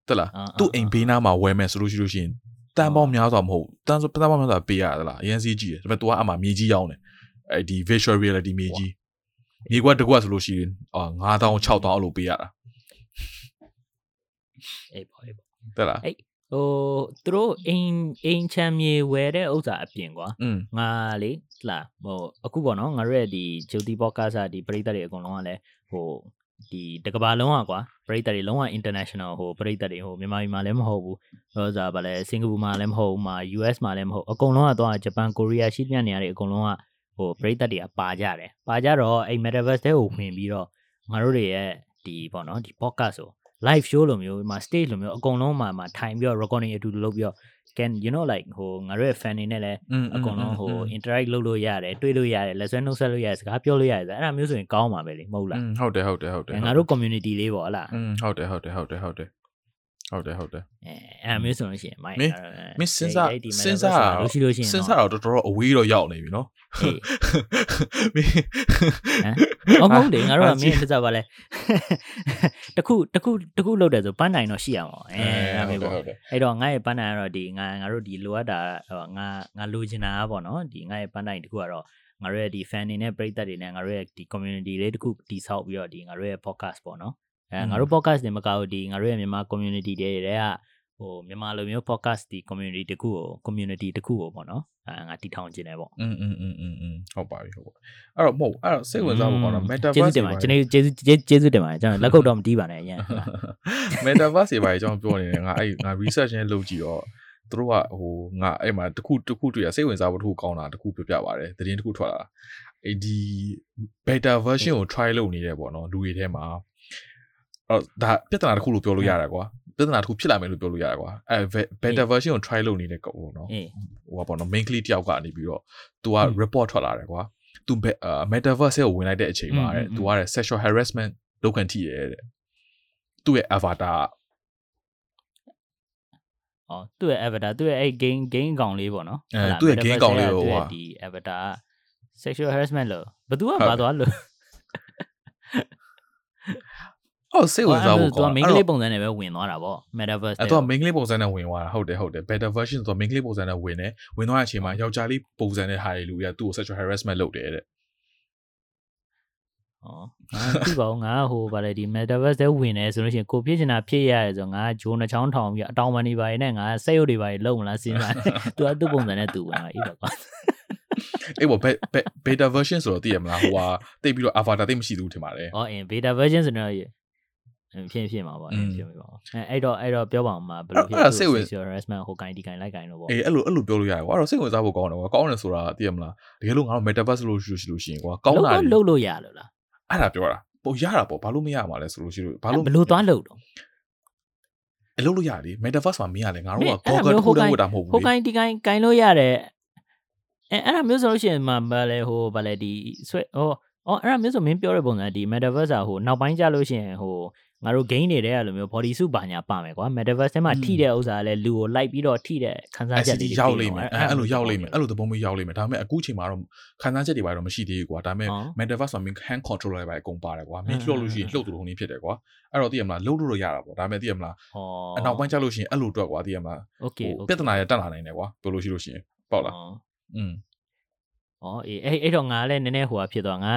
တလားသူ့အိမ်ဘေးနားမှာဝယ်မယ်ဆိုလို့ရှိလို့ရှိရင်တန်ပေါင်းများစွာမဟုတ်တန်ဆိုတန်ပေါင်းများစွာပေးရတလားအရင်စီးကြည့်တယ်ဒါပေမဲ့ तू ကအမှမြေကြီးရောင်းတယ်အဲ့ဒီ virtual reality မြေကြီးမြေကွက်တစ်ကွက်ဆိုလို့ရှိရင်အာ9000 6000အဲ့လိုပေးရတာအေးပါအေးပါတလားအေးဟိုသူတို့အိမ်အိမ်ချမ်းမြေဝယ်တဲ့ဥစ္စာအပြင်ကွာငါလေလားဟိုအခုပေါ့နော်ငါတို့ရဲ့ဒီဂျူတီဘော့ကာစာဒီပရိသတ်တွေအကုန်လုံးကလည်းဟို ဒီတကဘာလုံးอ่ะကွာပရိသတ်တွေလုံးဝ international ဟိုပရိသတ်တွေဟိုမြန်မာပြည်မှာလည်းမဟုတ်ဘူးဟိုစားဗာလဲစင်ကာပူမှာလည်းမဟုတ်ဘူးမှာ US မှာလည်းမဟုတ်အကုန်လုံးကတော့ဂျပန်ကိုရီးယားရှိတဲ့နေရာတွေအကုန်လုံးကဟိုပရိသတ်တွေကပါကြတယ်ပါကြတော့အဲ့ metaverse တဲ့ကိုဝင်ပြီးတော့ငါတို့တွေရဲ့ဒီပေါ့နော်ဒီ podcast ဆို live show လိုမျိုးမှာ stage လိုမျိုးအကုန်လုံးမှာမှာထိုင်ပြီးတော့ recording အတူတူလုပ်ပြီးတော့ can you know like ဟိုငါတို့ရဲ့ fan တွေနဲ့လည်းအကုန်လုံးဟို interact လုပ်လို့ရတယ်တွေ့လို့ရတယ်လက်ဆွဲနှုတ်ဆက်လို့ရတယ်စကားပြောလို့ရတယ်အဲ့ဒါမျိုးဆိုရင်ကောင်းပါပဲလေမဟုတ်လားဟုတ်တယ်ဟုတ်တယ်ဟုတ်တယ်ငါတို့ community လေးပေါ့ဟလားဟုတ်တယ်ဟုတ်တယ်ဟုတ်တယ်ဟုတ်တယ် ဟုတ်တယ်ဟုတ်တယ်အဲအဲ့ဒါမျိုးဆိုလို့ရှိရင်မိုင်းမင်းမင်းစဉ်းစားစဉ်းစားလို့ရှိလို့ရှိရင်စဉ်းစားတော့တော်တော်အဝေးတော့ရောက်နေပြီနော်ဟေးမင်းဟမ်ဟုတ်တယ်ငါတို့ကအာမင်းတစ်စားပါလဲတခုတခုတခုလုပ်တယ်ဆိုပန်းနိုင်တော့ရှိအောင်အဲအဲ့ဒါမျိုးပေါ့ဟုတ်တယ်အဲ့တော့ငါရဲ့ပန်းနိုင်ကတော့ဒီငါငါတို့ဒီလိုအပ်တာဟိုငါငါလိုချင်တာပေါ့နော်ဒီငါရဲ့ပန်းနိုင်တခုကတော့ငါတို့ရဲ့ဒီ fan တွေနဲ့ပရိသတ်တွေနဲ့ငါတို့ရဲ့ဒီ community လေးတခုတည်ဆောက်ပြီးတော့ဒီငါတို့ရဲ့ podcast ပေါ့နော် အဲငါတို့ podcast တွေမကောက်ဒီငါတို့ရဲ့မြန်မာ community တွေတွေကဟိုမြန်မာလိုမျိုး podcast ဒီ community တခုကို community တခုကိုပေါ့နော်အဲငါတည်ထောင်ခြင်းတယ်ပေါ့ อืมอืมอืมอืมอืมဟုတ်ပါပြီဟုတ်ပါအဲ့တော့မဟုတ်အဲ့တော့စိတ်ဝင်စားဖို့ကောင်းတာ ကျေး metaverse ဇူးတင်ပါတယ်ကျွန်တော်ကျေးဇူးကျေးဇူးတင်ပါတယ်ကျွန်တော်လက်ကုပ်တော့မတီးပါနဲ့အရင် metaverse တွေပါအကြောင်းပြောနေတယ်ငါအဲ့ငါ research နဲ့လုပ်ကြည့်တော့သူတို့ကဟိုငါအဲ့မှာတခုတခုတွေ့ရစိတ်ဝင်စားဖို့တခုကောင်းတာတခုပြပြပါတယ်သတင်းတခုထွက်လာအဲ့ဒီ beta version ကို try လုပ်နေတယ်ပေါ့နော်လူတွေထဲမှာ အော်ဒါပြဿနာတစ်ခုလို့ပြောလို့ရတာကွာပြဿနာတစ်ခုဖြစ်လာမယ်လို့ပြောလို့ရတာကွာအဲ beta version ကို try လုပ်နေတဲ့ကောနော်ဟိုကပေါ့နော် main client တယောက်ကနေပြီးတော့ तू က report ထွက်လာတယ်ကွာ तू metaverse ကိုဝင်လိုက်တဲ့အချိန်မှာတဲ့ तू က sexual harassment လုပ်ခံထိရဲ့တဲ့သူ့ရဲ့ avatar အော်သူ့ရဲ့ avatar သူ့ရဲ့အဲ့ game game ကောင်လေးပေါ့နော်အဲသူ့ရဲ့ game ကောင်လေးကိုဟိုဒီ avatar sexual harassment လို့ဘသူကဘာသွားလို့ ဟုတ်စိတ်ဝင်စားဖို့သူကကောင်း main အဲ့ကလေးတော့ပုံစံနဲ့ပဲဝင်သွားတာပေါ့ metaverse အဲ့တော့ main ကလေးပုံစံနဲ့ဝင်သွားတာဟုတ်တယ်ဟုတ်တယ် better version ဆိုတော့ main ကလေးပုံစံနဲ့ဝင်တယ်ဝင်သွားတဲ့အချိန်မှာယောက်ျားလေးပုံစံနဲ့ဟာတွေလူတွေကသူ့ကို sexual harassment လုပ်တယ်တဲ့ဩငါသိပါဦးငါဟိုဗါလေဒီ metaverse ထဲဝင်နေဆိုလို့ရှိရင်ကိုဖြစ်ချင်တာဖြစ်ရတယ်ဆိုတော့ငါဂျိုးနှချောင်းထောင်ပြီးအတောင်ပန်နေပါရင်နဲ့ငါစက်ရုပ်တွေပါရင်လုံမလားစဉ်းစားတယ်သူကသူ့ပုံစံနဲ့သူဝင်တာအေးပါကွာအေးပေါ့ be- be- beta version ဆိုတော့သိရမလားဟိုဟာတိတ်ပြီးတော့ avatar တိတ်မရှိဘူးထင်ပါတယ်ဩအင်း beta version ဆိုတော့ ဖြစ်ဖြစ်မှာပေါ့อืมဖြစ်မှာပေါ့အဲအဲ့တော့အဲ့တော့ပြောပါအောင်မှာဘယ်လိုဖြစ်အဲ့ဒါစိတ်ဝင် sexual harassment ဟိုကိုင်းဒီကိုင်းလိုက်ကိုင်းလို့ပေါ့အေးအဲ့လိုအဲ့လိုပြောလို့ရတယ်ကွာအဲ့တော့စိတ်ဝင်စားဖို့ကောင်းတယ်ကွာကောင်းတယ်ဆိုတာသိရမလားတကယ်လို့ငါတို့ metaverse လို့ရှိလို့ရှိလို့ရှိရင်ကွာကောင်းတာလုံးလို့လို့ရလို့လားအဲ့ဒါပြောတာပိုရတာပေါ့ဘာလို့မရမှာလဲဆိုလို့ရှိလို့ဘာလို့ဘယ်လိုသွားလို့တော့အလုပ်လို့ရလေ metaverse မှာမင်းရလေငါတို့ကအဲ့ဒါ Google မျိုးတစ်ခုတည်းဟိုဝတ်တာမဟုတ်ဟိုဘူးလေကိုင်းဒီကိုင်းကိုင်းလို့ရတယ်အဲအဲ့ဒါမျိုးဆိုလို့ရှိရင်မှဘာလဲဟိုဘာလဲဒီဆွဲဟို အော်အဲ့ဒါမျိုးဆိုမင်းပြောတဲ့ပုံစံဒီ metaverse อ่ะဟိုနောက်ပိုင်းကျလို့ရှိရင်ဟိုငါတို့ game တွေတဲ့အဲ့လိုမျိုး body suit ဘာညာပါမယ်ကွာ metaverse ထဲမှာထိတဲ့ဥစ္စာကလည်းလူကိုလိုက်ပြီးတော့ထိတဲ့ခန်းစားချက် ICT လေးတွေ ရောက်လိမ့်မယ် ပေး အဲ့ တော့ အဲ့လိုရောက်လိမ့်မယ်အဲ့လိုသဘောမျိုးရောက်လိမ့်မယ်ဒါပေမဲ့အခုချိန်မှာတော့ခန်းစားချက်တွေပါတော့မရှိသေးဘူးကွာဒါပေမဲ့ ဟော metaverse မှာမင်း hand control တွေပါအကုန်ပါတယ်ကွာမင်း အင်း လှုပ်လို့ရှိရင်လှုပ်တူလုံးနေဖြစ်တယ်ကွာအဲ့တော့သိရမလားလှုပ်လို့တော့ရတာပေါ့ဒါပေမဲ့သိရမလား ဟော အနောက်ပိုင်းကျလို့ရှိရင်အဲ့လိုတော့ကွာသိရမလား okay ဟိုပြဿနာရတက်လာနိုင်တယ်ကွာပြောလို့ရှိလို့ရှိရင်ပေါ့လားอืม ဩအေးအဲ့အဲ့တော့ငါလည်းနည်းနည်းဟိုဟာဖြစ်သွားငါ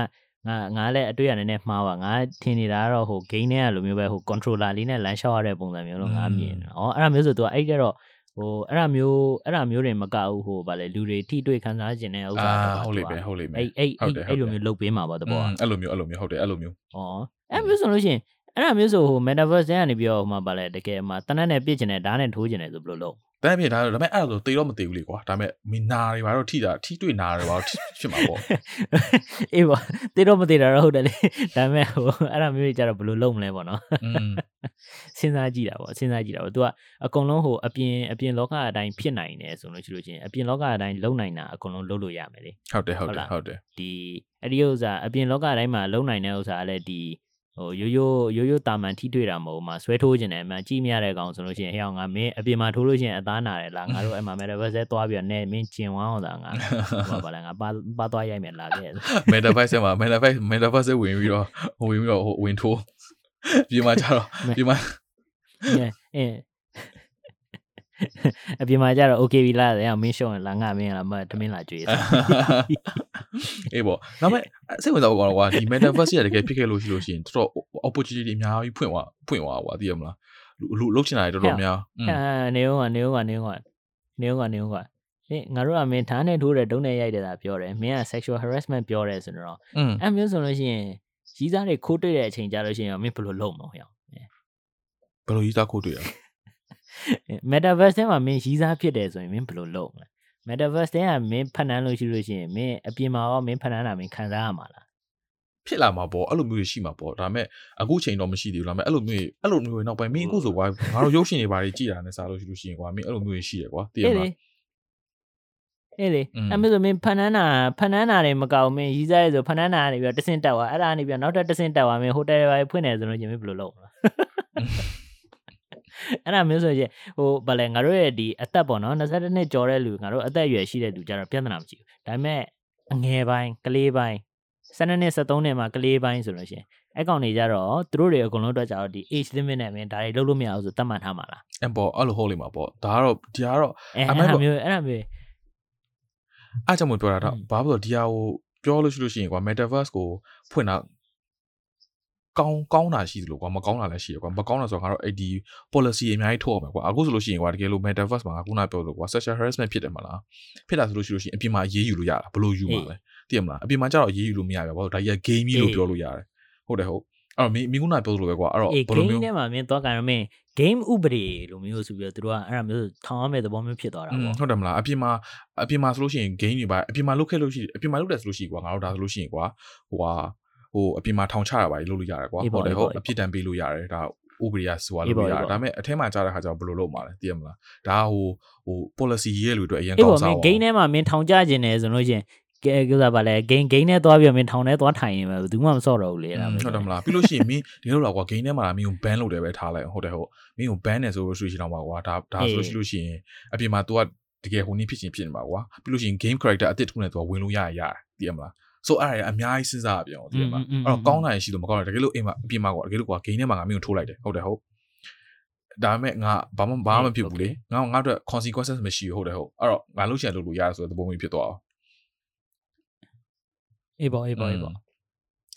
ငါငါလည်းအတွေ့အကြုံနည်းနည်းမှားပါငါထင်နေတာကတော့ဟို game ထဲကလိုမျိုးပဲဟို controller လေးနဲ့လမ်းလျှောက်ရတဲ့ပုံစံမျိုးလို့ငါမြင်တယ်။ဩအဲ့ဒါမျိုးဆိုသူကအဲ့ကျတော့ဟိုအဲ့ဒါမျိုးအဲ့ဒါမျိုးတွေမကဘူးဟိုဗာလေလူတွေထိတွေ့ခံစားခြင်းတဲ့ဥစ္စာအာတော့ဟုတ်လိမ့်မယ်ဟုတ်လိမ့်မယ်အဲ့အဲ့ဟုတ်အဲ့တယ်အဲ့လိုဟုတ်တယ်မျိုးလုပ်ပေးမှာပေါ့တဘောอืมအဲ့လိုမျိုးအဲ့လိုမျိုးဟုတ်တယ်အဲ့လိုမျိုး။ဩအဲ့မျိုးဆိုလို့ရှိရင် အဲ့ဒါမျိုးဆိုဟို metaverse ထဲကနေပြီးတော့ဟိုမှာဗာလေတကယ်မှာတနက်နဲ့ပြစ်ကျင်တဲ့ဓာတ်နဲ့ထိုးကျင်တယ်ဆိုဘယ်လိုလုပ် တန်းပြဒါဒါပေမဲ့အဲ့လိုတေတော့မတေဘူးလေကွာဒါပေမဲ့မင်းနာတွေပါတော့ထိတာထိတွေ့နာတွေပါတော့ထိဖြစ်မှာပေါ့ အေးပေါ့တေတော့မတေတာတော့ဟုတ်တယ်လေဒါပေမဲ့ဟိုအဲ့ဒါမျိုးကြီးကြတော့ဘယ်လိုလုပ်မလဲပေါ့နော် อืม စဉ်းစားကြည့်တာပေါ့စဉ်းစားကြည့်တာပေါ့ तू ကအကုန်လုံးဟိုအပြင်အပြင်လောကအတိုင်းဖြစ်နိုင်တယ်ဆိုလို့ရှိလို့ချင်းအပြင်လောကအတိုင်းလုံနိုင်တာအကုန်လုံးလုပ်လို့ရမယ်လေ ဟုတ်တယ်ဟုတ် ဟုတ် တ လား ယ်ဟုတ်တယ် ဒီအဲ့ဒီဥစ္စာအပြင်လောကအတိုင်းမှာလုံနိုင်တဲ့ဥစ္စာကလည်းဒီ ဟိုရိုးရိုးရိုးရိုးတာမန်ထိတွေ့တာမဟုတ်မှာဆွဲထိုးခြင်းတယ်အမှကြည့်မရတဲ့ကောင်ဆိုလို့ရှိရင်ဟဲ့အောင်ငါမင်းအပြင်မှာထိုးလို့ရှိရင်အသားနာတယ်လားငါတို့အဲ့မှာ metaverse ဲသွားပြီးတော့နဲမင်းကျင်ဝမ်းအောင်သာငါဟိုပါလားငါပါပါသွားရိုက်မယ်လာခဲ့ metaverse မှာ metaverse metaverse ဝင်ပြီးတော့ဝင်ပြီးတော့ဝင်ထိုးပြင်မှာကြတော့ပြင်မှာအင်း အပြင်မှာကြတော့ okay ပြီလားတဲ့အောင်မင်းရှုံးရင်လာငါမင်းလာမတမင်းလာကြွေးအေးပေါ့ဒါပေမဲ့စိတ်ဝင်စားဖို့ကောင်းတော့ကွာဒီ metaverse ရတကယ်ဖြစ်ခဲ့လို့ရှိလို့ရှိရင်တော်တော် opportunity တွေအများကြီးဖွင့်သွားဖွင့်သွားကွာသိရမလားလူလုတ်ချင်တာတွေတော်တော်များအဲနေဦးကနေဦးကနေဦးကနေဦးကနေဦးကဟေးငါတို့ကမင်းဓာတ်နဲ့ထိုးတယ်ဒုံးနဲ့ရိုက်တယ်တာပြောတယ်မင်းက sexual harassment ပြောတယ်ဆိုတော့อืมအဲ့မျိုးဆိုလို့ရှိရင်ရီးစားတွေခိုးတွေ့တဲ့အချိန်ကြလို့ရှိရင်မင်းဘယ်လိုလုပ်မလဲဟောဘယ်လိုကြီးသားခိုးတွေ့ရ metaverse ထဲမှာမင်းရီးစားဖြစ်တယ်ဆိုရင်မင်းဘယ်လိုလုပ်မလဲ metaverse ထဲကမင်းဖန်တန်းလို့ရှိလို့ရှိရင်မင်းအပြင်မှာရောမင်းဖန်တန်းတာမင်းခံစားရမှာလားဖြစ်လာမှာပေါ့အဲ့လိုမျိုးတွေရှိမှာပေါ့ဒါပေမဲ့အခုချိန်တော့မရှိသေးဘူးဒါပေမဲ့အဲ့လိုမျိုးအဲ့လိုမျိုးတွေနောက်ပိုင်းမင်းအခုဆိုကွာငါတို့ရုပ်ရှင်တွေဘာတွေကြည်တာနဲ့စားလို့ရှိလို့ရှိရင်ကွာမင်းအဲ့လိုမျိုးတွေရှိရကွာသိရမလားအေးလေอืมအဲ့မျိုးဆိုမင်းဖန်တန်းတာဖန်တန်းတာတွေမကောက်ဘူးမင်းရီးစားရဲဆိုဖန်တန်းတာကနေပြီးတော့တဆင့်တက်သွားအဲ့ဒါကနေပြီးတော့နောက်ထပ်တဆင့်တက်သွားမင်းဟိုတယ်တွေပါဖွင့်နေဆိုလို့ချင်းမင်းဘယ်လိုလုပ်မလဲ အဲ့ဒါမျိုးဆိုရင်ဟိုဗာလဲငါတို့ရဲ့ဒီအသက်ပေါ့နော်22နှစ်ကျော်တဲ့လူငါတို့အသက်အရွယ်ရှိတဲ့လူကြတော့ပြဿနာမရှိဘူးဒါပေမဲ့အငယ်ပိုင်းကလေးပိုင်း12နှစ်73နှစ်မှာကလေးပိုင်းဆိုလို့ရှိရင်အဲ့ကောင်တွေကြတော့သူတို့တွေအကုန်လုံးအတွက်ကြတော့ဒီ age limit နဲ့မင်းဒါတွေလုပ်လို့မရဘူးဆိုသတ်မှတ်ထားမှာလားအဲ့ပေါ့အဲ့လိုဟုတ်လိမ့်မှာပေါ့ဒါကတော့ဒီကတော့အဲအအဲ့မိုက်ဒါပေါ့မျိုးအဲ့ဒါမျိုးအားကြောင့်မပြောတာတော့อืมဘာဖြစ်လို့ဒီဟာကိုပြောလို့ရှိလို့ရှိရင်ကွာ metaverse ကိုဖွင့်တာ ကောင်းကောင်းတာရှိသလိုကွာမကောင်းတာလည်းရှိရကွာမကောင်းတာဆိုတော့ငါတို့အဲ့ဒီ policy အများကြီးထုတ်အောင်ပဲကွာအခုဆိုလို့ရှိရင်ကွာတကယ်လို့ metaverse မှာငါခုနပြောလို့ကွာ sexual harassment ဖြစ်တယ်မလားဖြစ်တာဆိုလို့ရှိလို့ရှိရင်အပြင်မှာအေးအေးယူလို့ရတာဘယ်လိုယူမှာလဲသိရမလားအပြင်မှာကျတော့အေးအေးယူလို့မရဘူးဘာလို့ဒါကြီးက game ကြီးလို့ပြောလို့ရတယ်ဟုတ်တယ်ဟုတ်အဲ့တော့မင်းမင်းခုနပြောလို့ပဲကွာအဲ့တော့အေးဘယ်လို game မျိုးထဲမှာမင်းသွားကြတော့မင်း game ဥပဒေလိုမျိုးဆိုပြီးတော့သူတို့ကအဲ့ဒါမျိုးထောင်ရမယ့်သဘောမျိုးဖြစ်သွားတာอืมပေါ့ဟုတ်တယ်မလားအပြင်မှာအပြင်မှာဆိုလို့ရှိရင် game တွေပါအပြင်မှာလုတ်ခဲ့လို့ရှိရင်အပြင်မှာလုတ်တယ်ဆိုလို့ရှိရင်ကွာငါတို့ဒါဆိုလို့ရှိရင်ကွာဟိုဟာ ဟိုအပြင်မှာထောင်ချရပါလေလုတ်လို့ရတယ်ကွာအေးပေါ့ဟုတ်တယ်အေးဟုပေါ့တ်အပြစ်ဒဏ်ပေးလို့ရတယ်ဒါဥပဒေရဆိုရအေးလို့ပေါ့ရအေးတယ်ပေါ့ဒါပေမဲ့အထဲမှာကြားတဲ့ခါကျတော့ဘယ်လိုလုပ်မှာလဲသိရမလားဒါဟိုဟို policy ရေးလူတွေအရင်အေးကောပေါ့င်းမစားင်းအောင် game ထဲမှာမင်းထောင်ကြခြင်းတယ်ဆိုလို့ရှိရင်ကဲကြစားပါလဲ game game နဲ့သွားပြီးတော့မင်းထောင်ထဲသွားထိုင်ရင်ပဲဘယ်သူမှမစော့တော့ဘူးလေအဲ့ဒါမျိုးဟုတ်တယ်မလားပြီးလို့ရှိရင်မင်းဒီလိုတော့ကွာ game ထဲမှာမင်းကို ban လုပ်တယ်ပဲထားလိုက်ဟုတ်တယ်ဟုတ်မင်းကို ban နေဆိုလို့ရှိရင်တော့ပါကွာဒါဒါဆိုလို့ရှိလို့ရှိရင်အပြင်မှာ तू ကတကယ်ဟိုနည်းဖြစ်ချင်းဖြစ်နေမှာကွာပြီးလို့ရှိရင် game character အသစ်တစ်ခုနဲ့ तू ဝင်လို့ရရရတယ်သိရမလား ဆိုအဲ့ဒါအများကြီးစဉ်းစားရပြန်အောင်သိရမလားအဲ့တော့ကောင်းတာရှိလို့မကောင်းတာတကယ်လို့အိမ်မှာအပြင်မှာကွာတကယ်လို့ကွာ game ထဲမှာငါမင်းကိုထိုးလိုက်တယ်ဟုတ်တယ်ဟုတ်ဒါပေမဲ့ငါဘာမှဘာမှမဖြစ်ဘူးလေငါငါတို့ consequences မရှိဘူးဟုတ်တယ်ဟုတ်အဲ့တော့ငါလုပ်ချင်လုပ်လို့ရတယ်ဆိုတဲ့သဘောမျိုးဖြစ်သွားအောင်အေးပေါ့အေးပေါ့အေးပေါ့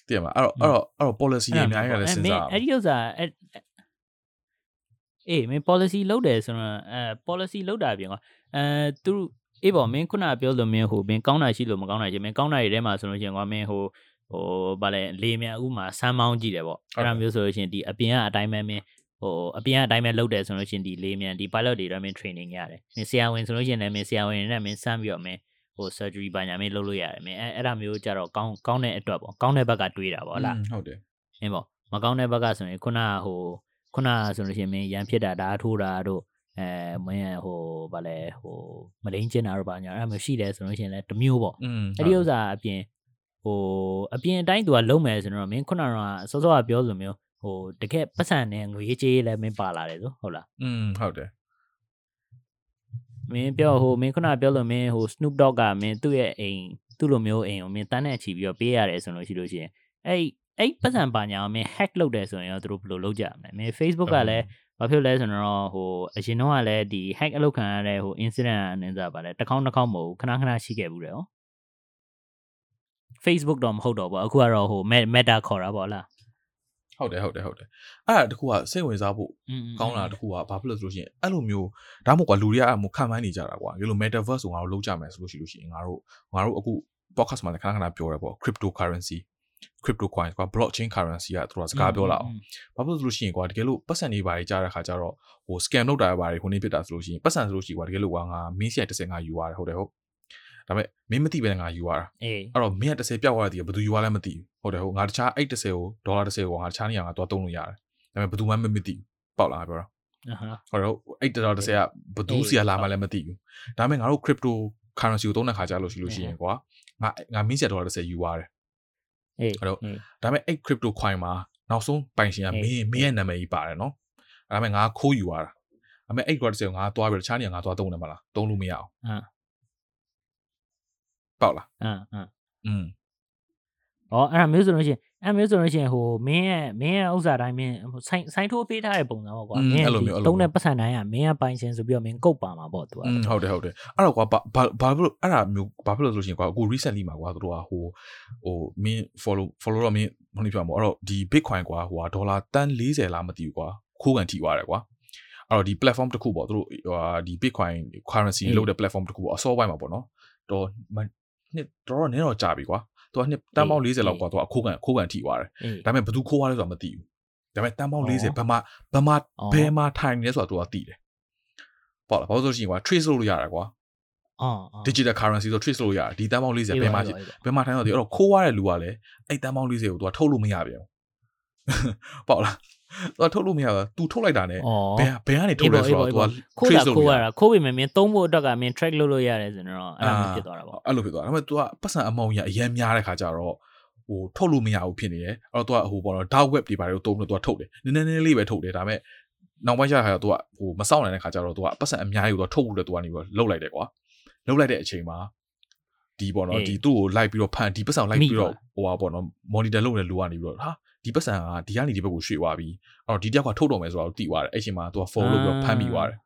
သိရမလားအဲ့တော့အဲ့တော့အဲ့တော့ policy တွေအများကြီးလည်းစဉ်းစားရအဲ့ဒီဥစ္စာအဲ့အေးမင်း policy လုပ်တယ်ဆိုတော့အဲ policy လုပ်တာပြင်ကွာအဲသူ အေးပေါ့မင်းခုနပြောလို့မင်းဟိုမင်းကောင်းတာရှိလို့မကောင်းတာရှိမင်းကောင်းတာတွေထဲမှာဆိုလို့ရှိရင်ကွာမင်းဟိုဟိုဗာလဲလေမြန်ဥမှာစမ်းမောင်းကြည့်တယ်ပေါ့အဲ့ဒါမျိုးဆိုလို့ရှိရင်ဒီအပြင်ကအတိုင်းပဲမင်းဟိုအပြင်ကအတိုင်းပဲလုပ်တယ်ဆိုလို့ရှိရင်ဒီလေမြန်ဒီ pilot တွေတော့မင်း training ရတယ်မင်းဆရာဝန်ဆိုလို့ရှိရင်လည်းမင်းဆရာဝန်တွေနဲ့မင်းစမ်းပြီးတော့မင်းဟို surgery ဘာညာမင်းလုပ်လို့ရတယ်မင်းအဲအဲ့ဒါမျိုးကြတော့ကောင်းကောင်းတဲ့အတွက်ပေါ့ကောင်းတဲ့ဘက်ကတွေးတာပေါ့ဟုတ်လားဟုတ်တယ်အင်းပေါ့မကောင်းတဲ့ဘက်ကဆိုရင်ခုနကဟိုခုနကဆိုလို့ရှိရင်မင်းရန်ဖြစ်တာဓာတ်ထိုးတာတို့ အဲမင်းဟိုဗာလဲဟိုမလိန်ကျင်တာတော့ဗာညာအဲ့မှရှိတယ်ဆိုလို့ရှိရင်လည်းတမျိုးပေါ့အဲ့ဒီဥစ္စာအပြင်ဟိုအပြင်အတိုင်းသူကလုံးမယ်ဆိုတော့မင်းခုနကစောစောကပြောလိုမျိုးဟိုတကယ်ပတ်စံနဲ့ငွေကြေးလည်းမင်းပါလာတယ်ဆိုဟုတ်လားอืมဟုတ်တယ်မင်းပြောဟိုမင်းခုနပြောလို့မင်းဟို Snoop Dogg ကမင်းသူ့ရဲ့အိမ်သူ့လိုမျိုးအိမ်ကိုမင်းတန်းနဲ့ချီပြီးတော့ပေးရတယ်ဆိုလို့ရှိလို့ရှိရင်အဲ့အဲ့ပတ်စံပါညာကိုမင်း hack လုပ်တယ်ဆိုရင်ရောသူတို့ဘယ်လိုလုပ်ကြမလဲမင်း Facebook ကလည်း ဘာဖြစ်လဲဆိုတော့ဟိုအရင်တော့ကလည်းဒီ hack အလုပ်ခံရတဲ့ဟို incident အနေနဲ့ပါလဲတစ်ခေါက်တစ်ခေါက်မဟုတ်ဘူးခဏခဏရှိခဲ့ဘူးတယ်ဟော Facebook တော့မဟုတ်တော့ဘူးအခုကတော့ဟို Meta ခေါ်တာပေါ့လားဟုတ်တယ်ဟုတ်တယ်ဟုတ်တယ်အဲ့ဒါတခုကစိတ်ဝင်စားဖို့อืมကောင်းတာတခုကဘာဖြစ်လို့ဆိုလို့ရှိရင်အဲ့လိုမျိုးဒါမှမဟုတ်ကွာလူတွေကအဲ့လိုခံမှန်းနေကြတာကွာဒီလို metaverse ကိုငါတို့လုပ်ကြမယ်ဆိုလို့ရှိလို့ရှိရင်ငါတို့ငါတို့အခု podcast မှာလည်းခဏခဏပြောရဲပေါ့ cryptocurrency crypto coin ကွာ blockchain currency ကသူတို့ကစကားပြောလာအောင်ဘာဖြစ်လို့ဆိုလို့ရှိရင်ကွာတကယ်လို့ပတ်စံတွေပါကြီးကြားတဲ့ခါကျတော့ဟို scam လုပ်တာတွေပါတွေခုနေဖြစ်တာဆိုလို့ရှိရင်ပတ်စံဆိုလို့ရှိရင်ကွာတကယ်လို့ကွာငါမင်းစီ30ငါယူရတယ်ဟုတ်တယ်ဟုတ်ဒါပေမဲ့မင်းမသိပဲငါယူရတာအေးအဲ့တော့မင်းက30ပြောက်သွားတဲ့ဒီကဘယ်သူယူရလဲမသိဘူးဟုတ်တယ်ဟုတ်ငါတခြားအဲ့30ကိုဒေါ်လာ30ကိုငါတခြားနေရာငါသွားသုံးလို့ရတယ်ဒါပေမဲ့ဘယ်သူမှမမသိဘူးပေါက်လာပြောတာအဟမ်းဟုတ်တယ်ဟုတ်အဲ့ဒေါ်လာ30ကဘယ်သူစီကလာမှလည်းမသိဘူးဒါပေမဲ့ငါတို့ crypto currency ကိုသုံးတဲ့ခါကျလို့ရှိလို့ရှိရင်ကွာငါငါမင်းစီဒေါ်လာ30ယူရတယ် အေးဟုတ်တော့အေးဒါပေမဲ့အဲ့ crypto coin မှာနောက်ဆုံးပိုင်ရှင်ကမအေးင်းမင်းရဲ့နာမည်ကြီးပါတယ်နော်အဲ့ဒါမဲ့ငါခိုးယူရတာအဲ့မဲ့အဲ့ gratis ကိုငါသွားပြီးတော့တခြားနေရာငါသွားသုံးတယ်မလားသုံးလို့မရအောင်အမ်ပေါက်လားအမ်အမ်อืมဩအဲ့ဒါမျိုးဆိုလို့ရှိရင် အဲ့မျိုးဆိုလို့ရှိရင်ဟိုမင်းရဲ့မင်းရဲ့ဥစ္စာတိုင်းမင်းဆိုင်ဆိုင်ထိုးပေးထားတဲ့ပုံစံပေါ့ကွာမင်းတုံးတဲ့ပတ်စံတိုင်းကမင်းကပိုင်ရှင်ဆိုပြီးတော့မင်းကုတ်ပါမှာပေါ့သူကဟုတ်တယ်ဟုတ်တယ်အဲ့တော့ကွာဘာဘာလို့အဲ့ဒါမျိုးဘာဖြစ်လို့ဆိုလို့ရှိရင်ကွာအခု recently မှာကွာသူတို့ကဟိုဟိုမင်း follow follow တော့မင်းမဟုတ်ပြမှာပေါ့အဲ့တော့ဒီ bitcoin ကွာဟိုဒေါ်လာတန်း40လားမသိဘူးကွာခိုးကန်ထိသွားတယ်ကွာအဲ့တော့ဒီ platform တစ်ခုပေါ့သူတို့ဟာဒီ bitcoin currency လုပ်တဲ့ platform တစ်ခုပေါ့အစောပိုင်းမှာပေါ့နော်တော်နှစ်တော်တော်နည်းတော့ကြာပြီကွာ သူကနှစ်တန်ပေါင်းအေး40လောက်ကွာသူကခိုးကန်ခိုးကန်ထိသွားတယ်အေးဒါပေမဲ့ဘယ်သူခိုးသွားလဲဆိုတာမသိဘူးဒါပေမဲ့တန်ပေါင်းအော်40ဘယ်မှာဘယ်မှာအော်ဘယ်မှာထိုင်နေလဲဆိုတာသူကသိတယ်ပေါ့လားဘာလို့ဆိုလို့ရှိရင်ကွာ trace လုပ်လို့ရတယ်ကွာအော်အော် digital currency ဆို trace လို့ရတယ်ဒီတန်ပေါင်း40အေးဘယ်မှာပါရှိအေးပါဘယ်မှာထိုင်တော့ဒီအဲ့တော့ခိုးရတဲ့လူကလည်းအဲ့တန်ပေါင်း40ကို तू ထုတ်လို့မရပြန်ဘူးပေါ့လား သူကထုတ်လို့မရဘူးသူထုတ်လိုက်တာနဲ့ဘယ်ဘယ်ကနေထုတ်လဲဆိုတော့သူကခိုးတာခိုးရတာခိုးပေမဲ့မင်းသုံးဖို့အတွက်ကမင်း track လုပ်လို့ရတယ်ဆိုတော့အဲ့လိုဖြစ်သွားတာပေါ့အဲ့လိုဖြစ်သွားတာဒါပေမဲ့သူကပတ်စံအမောင်ကြီးအရင်များတဲ့ခါကျတော့ဟိုထုတ်လို့မရဘူးဖြစ်နေတယ်အဲ့တော့သူကဟိုပေါ့နော် dark web တွေဘာတွေကိုသုံးလို့သူကထုတ်တယ်နည်းနည်းလေးလေးပဲထုတ်တယ်ဒါပေမဲ့နောက်ပိုင်းကျတဲ့ခါကျတော့သူကဟိုမစောင့်နိုင်တဲ့ခါကျတော့သူကပတ်စံအများကြီးကိုသူကထုတ်ဖို့အတွက်သူကနေပြီးတော့လှုပ်လိုက်တယ်ကွာလှုပ်လိုက်တဲ့အချိန်မှာဒီပေါ့နော်ဒီသူ့ကိုလိုက်ပြီးတော့ဖန်ဒီပတ်စံလိုက်ပြီးတော့ဟိုပါပေါ့နော် monitor လုပ်နေလူကနေပြီးတော့ဟာ ဒီပတ်စံကဒီကနေဒီဘက်ကိုရွှေ့သွားပြီအဲ့တော့ဒီတယောက်ကထုတ်တော့မယ်ဆိုတော့သိသွားတယ်အဲ့ချိန်မှာ तू က follow လုပ်ပြီးတော့ဖမ်းမိသွားတယ်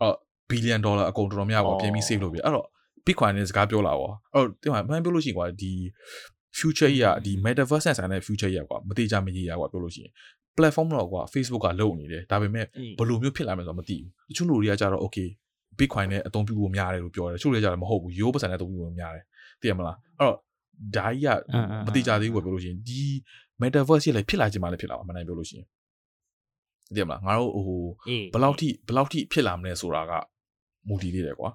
အဲ့တော့ billion dollar အကုန်တော်တော်များပေါ့ပြန်ပြီး save လုပ်ပြီးအဲ့တော့ bitcoin နဲ့စကားပြောလာပေါ့အဲ့တော့တင်မှာမှန်ပြောလို့ရှိရင်ကွာဒီ future ကြီးอ่ะဒီ metaverse နဲ့ဆိုင်တဲ့ future ကြီးอ่ะကွာမတိကြမကြီးอ่ะကွာပြောလို့ရှိရင် platform တော့ကွာ Facebook ကလုံနေတယ်ဒါပေမဲ့ အေး ဘယ်လိုမျိုးဖြစ်လာမလဲဆိုတော့မသိဘူးတချို့လူတွေကကြတော့ okay bitcoin နဲ့အသုံးပြုဖို့များတယ်လို့ပြောတယ်တချို့တွေကကြတော့မဟုတ်ဘူးရိုးပတ်စံနဲ့အသုံးပြုဖို့များတယ်သိရမလားအဲ့တော့ဒါကြီးက အင်းအင်း မတိကြသေးဘူးပဲပြောလို့ရှိရင်ဒီ metaverse ကြီးလည်းဖြစ်လာခြင်းမလည်းဖြစ်လာပါအမှန်တမ်းပြောလို့ရှိရင်သိရမလားငါတို့ဟိုဘယ်လောက်ထိဘယ်လောက်ထိဖြစ်လာမလဲဆိုတာကမူတည်နေတယ်ကွာ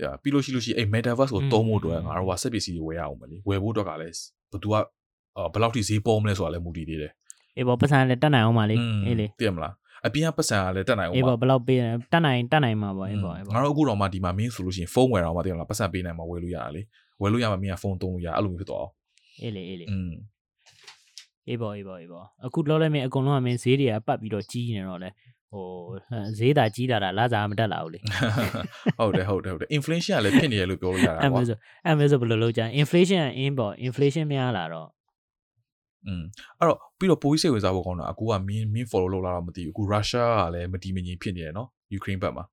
အဲ့ပြီးလို့ရှိလို့ရှိအဲ့ metaverse ကိုသုံးဖို့အတွက်ငါတို့ကစက်ပစ္စည်းတွေဝယ်ရအောင်မလေးဝယ်ဖို့အတွက်ကလည်းဘသူကဘယ်လောက်ထိဈေးပေါ်မလဲဆိုတာလည်းမူတည်နေတယ်အေးပေါ့ပတ်စံလည်းတက်နိုင်အောင်ပါလေအေးလေသိရမလားအပြင်ကပတ်စံကလည်းတက်နိုင်အောင်ပါအေးပေါ့ဘယ်လောက်ပေးရတက်နိုင်တက်နိုင်မှာပေါ့အေးပေါ့ငါတို့အခုတော့မှဒီမှာမင်းဆိုလို့ရှိရင်ဖုန်းဝယ်တော့မှသိရမလားပတ်စံပေးနိုင်မှာဝယ်လို့ရတာလေဝယ်လို့ရမှမင်းကဖုန်းသုံးလို့ရအဲ့လိုမျိုးဖြစ်သွားအောင်အေးလေအေးလေอืม အေးပေါ့အေးပေါ့အေးပေါ့အခုလောလည်းမင်းအကုန်လုံးကမင်းဈေးတွေကပတ်ပြီးတော့ကြီးနေတော့လေဟိုဈေးသာကြီးလာတာလာစားမတက်လာဘူးလေ ဟုတ်တယ်ဟုတ်တယ်ဟုတ်တယ် inflation ကလည်းဖြစ်နေရလို့ပြောလို့ရတာ အဲ့ ကွာ မျိုးဆိုအဲ့မျိုးဆိုဘယ်လိုလုပ်ကြ inflation အင်းပေါ့ inflation များလာတော့ อืมအဲ့တော့ပြီးတော့ပိုးစိတ်ဝင်စားဖို့ကောင်းတာအခုကမင်းမင်း follow လုပ်လာတော့မသိဘူးအခု Russia ကလည်းမတီမငြိမ်ဖြစ်နေတယ်နော် Ukraine ဘက်မှာ